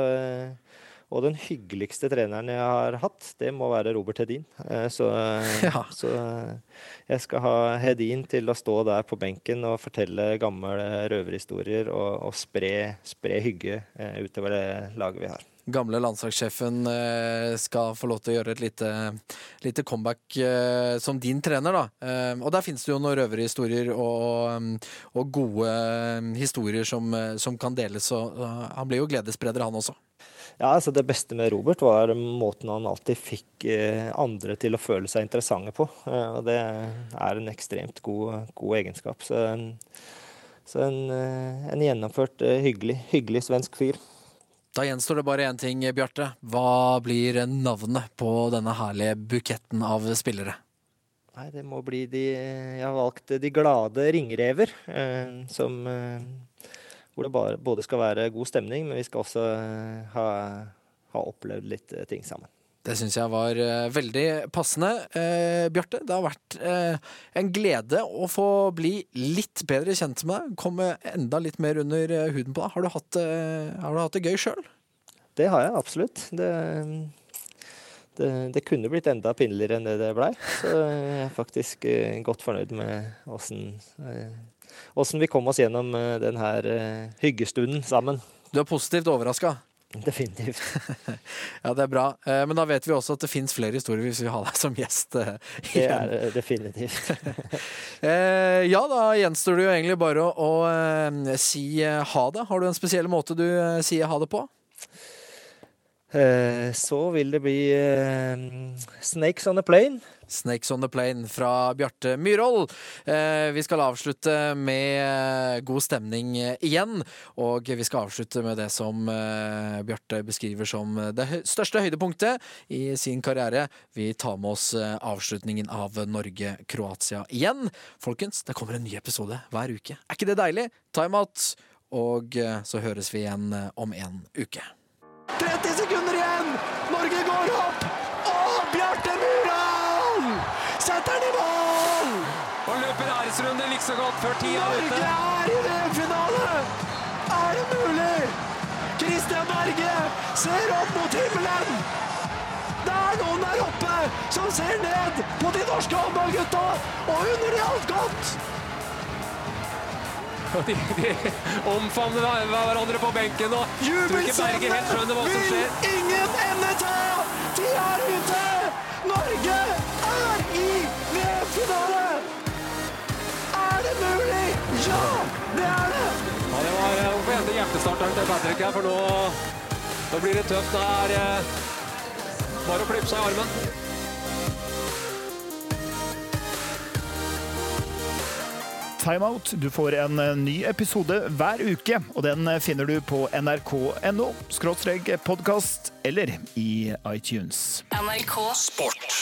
og den hyggeligste treneren jeg har hatt, det må være Robert Hedin. Så, (laughs) Ja. så jeg skal ha Hedin til å stå der på benken og fortelle gamle røverhistorier og, og spre, spre hygge utover det laget vi har. Gamle landslagssjefen eh, skal få lov til å gjøre et lite, lite comeback eh, som din trener, da. Eh, og der finnes det jo noen røverhistorier og, og gode historier som, som kan deles. Og han blir jo gledesspreder, han også. Ja, altså Det beste med Robert var måten han alltid fikk andre til å føle seg interessante på. Og det er en ekstremt god, god egenskap. Så, så en, en gjennomført, hyggelig, hyggelig svensk fyr. Da gjenstår det bare én ting, Bjarte. Hva blir navnet på denne herlige buketten av spillere? Nei, det må bli de Jeg har valgt De glade ringrever, eh, som eh, Hvor det bare, både skal være god stemning, men vi skal også eh, ha, ha opplevd litt ting sammen. Det syns jeg var uh, veldig passende. Uh, Bjarte, det har vært uh, en glede å få bli litt bedre kjent med deg. Komme enda litt mer under huden på deg. Har du hatt, har du hatt det gøy sjøl? Det har jeg absolutt. Det, det, det kunne blitt enda pinligere enn det det blei. Så jeg er faktisk godt fornøyd med åssen vi kom oss gjennom denne hyggestunden sammen. Du er positivt overraska. Definitivt. (laughs) Ja, det er bra. Eh, Men da vet vi også at det fins flere historier hvis vi har deg som gjest. eh, Det er det definitivt. (laughs) Eh, ja, da gjenstår det jo egentlig bare å, å eh, si eh, ha det. Har du en spesiell måte du eh, sier ha det på? Eh, Så vil det bli eh, Snakes on a plane. Snakes on the Plane fra Bjarte Myhrvold. Eh, vi skal avslutte med eh, god stemning eh, igjen. Og vi skal avslutte med det som eh, Bjarte beskriver som det største høydepunktet i sin karriere. Vi tar med oss eh, avslutningen av Norge-Kroatia igjen. Folkens, det kommer en ny episode hver uke. Er ikke det deilig? Time out. Og eh, så høres vi igjen eh, om en uke. 30 sekunder igjen! Norge går opp! Og Bjarte Myhrvold setter den i mål! Og løper æresrunde like så godt før tida er ute. Norge er i VM-finale! Er det mulig? Christian Berge ser opp mot himmelen! Det er noen der oppe som ser ned på de norske håndballgutta og unner de alt godt! De, de omfavner hverandre på benken og skjer. vil ingen ende ta! De er ute! Norge er i VM-finale! Er det mulig? Ja, det er det! Ja, det var eh, Hvorfor hente hjertestarteren til Patrick her, for nå, nå blir det tøft. Det er eh, bare å klippe seg i armen. Timeout. Du får en eh, ny episode hver uke, og den eh, finner du på nrk.no podkast eller i iTunes. NRK Sport.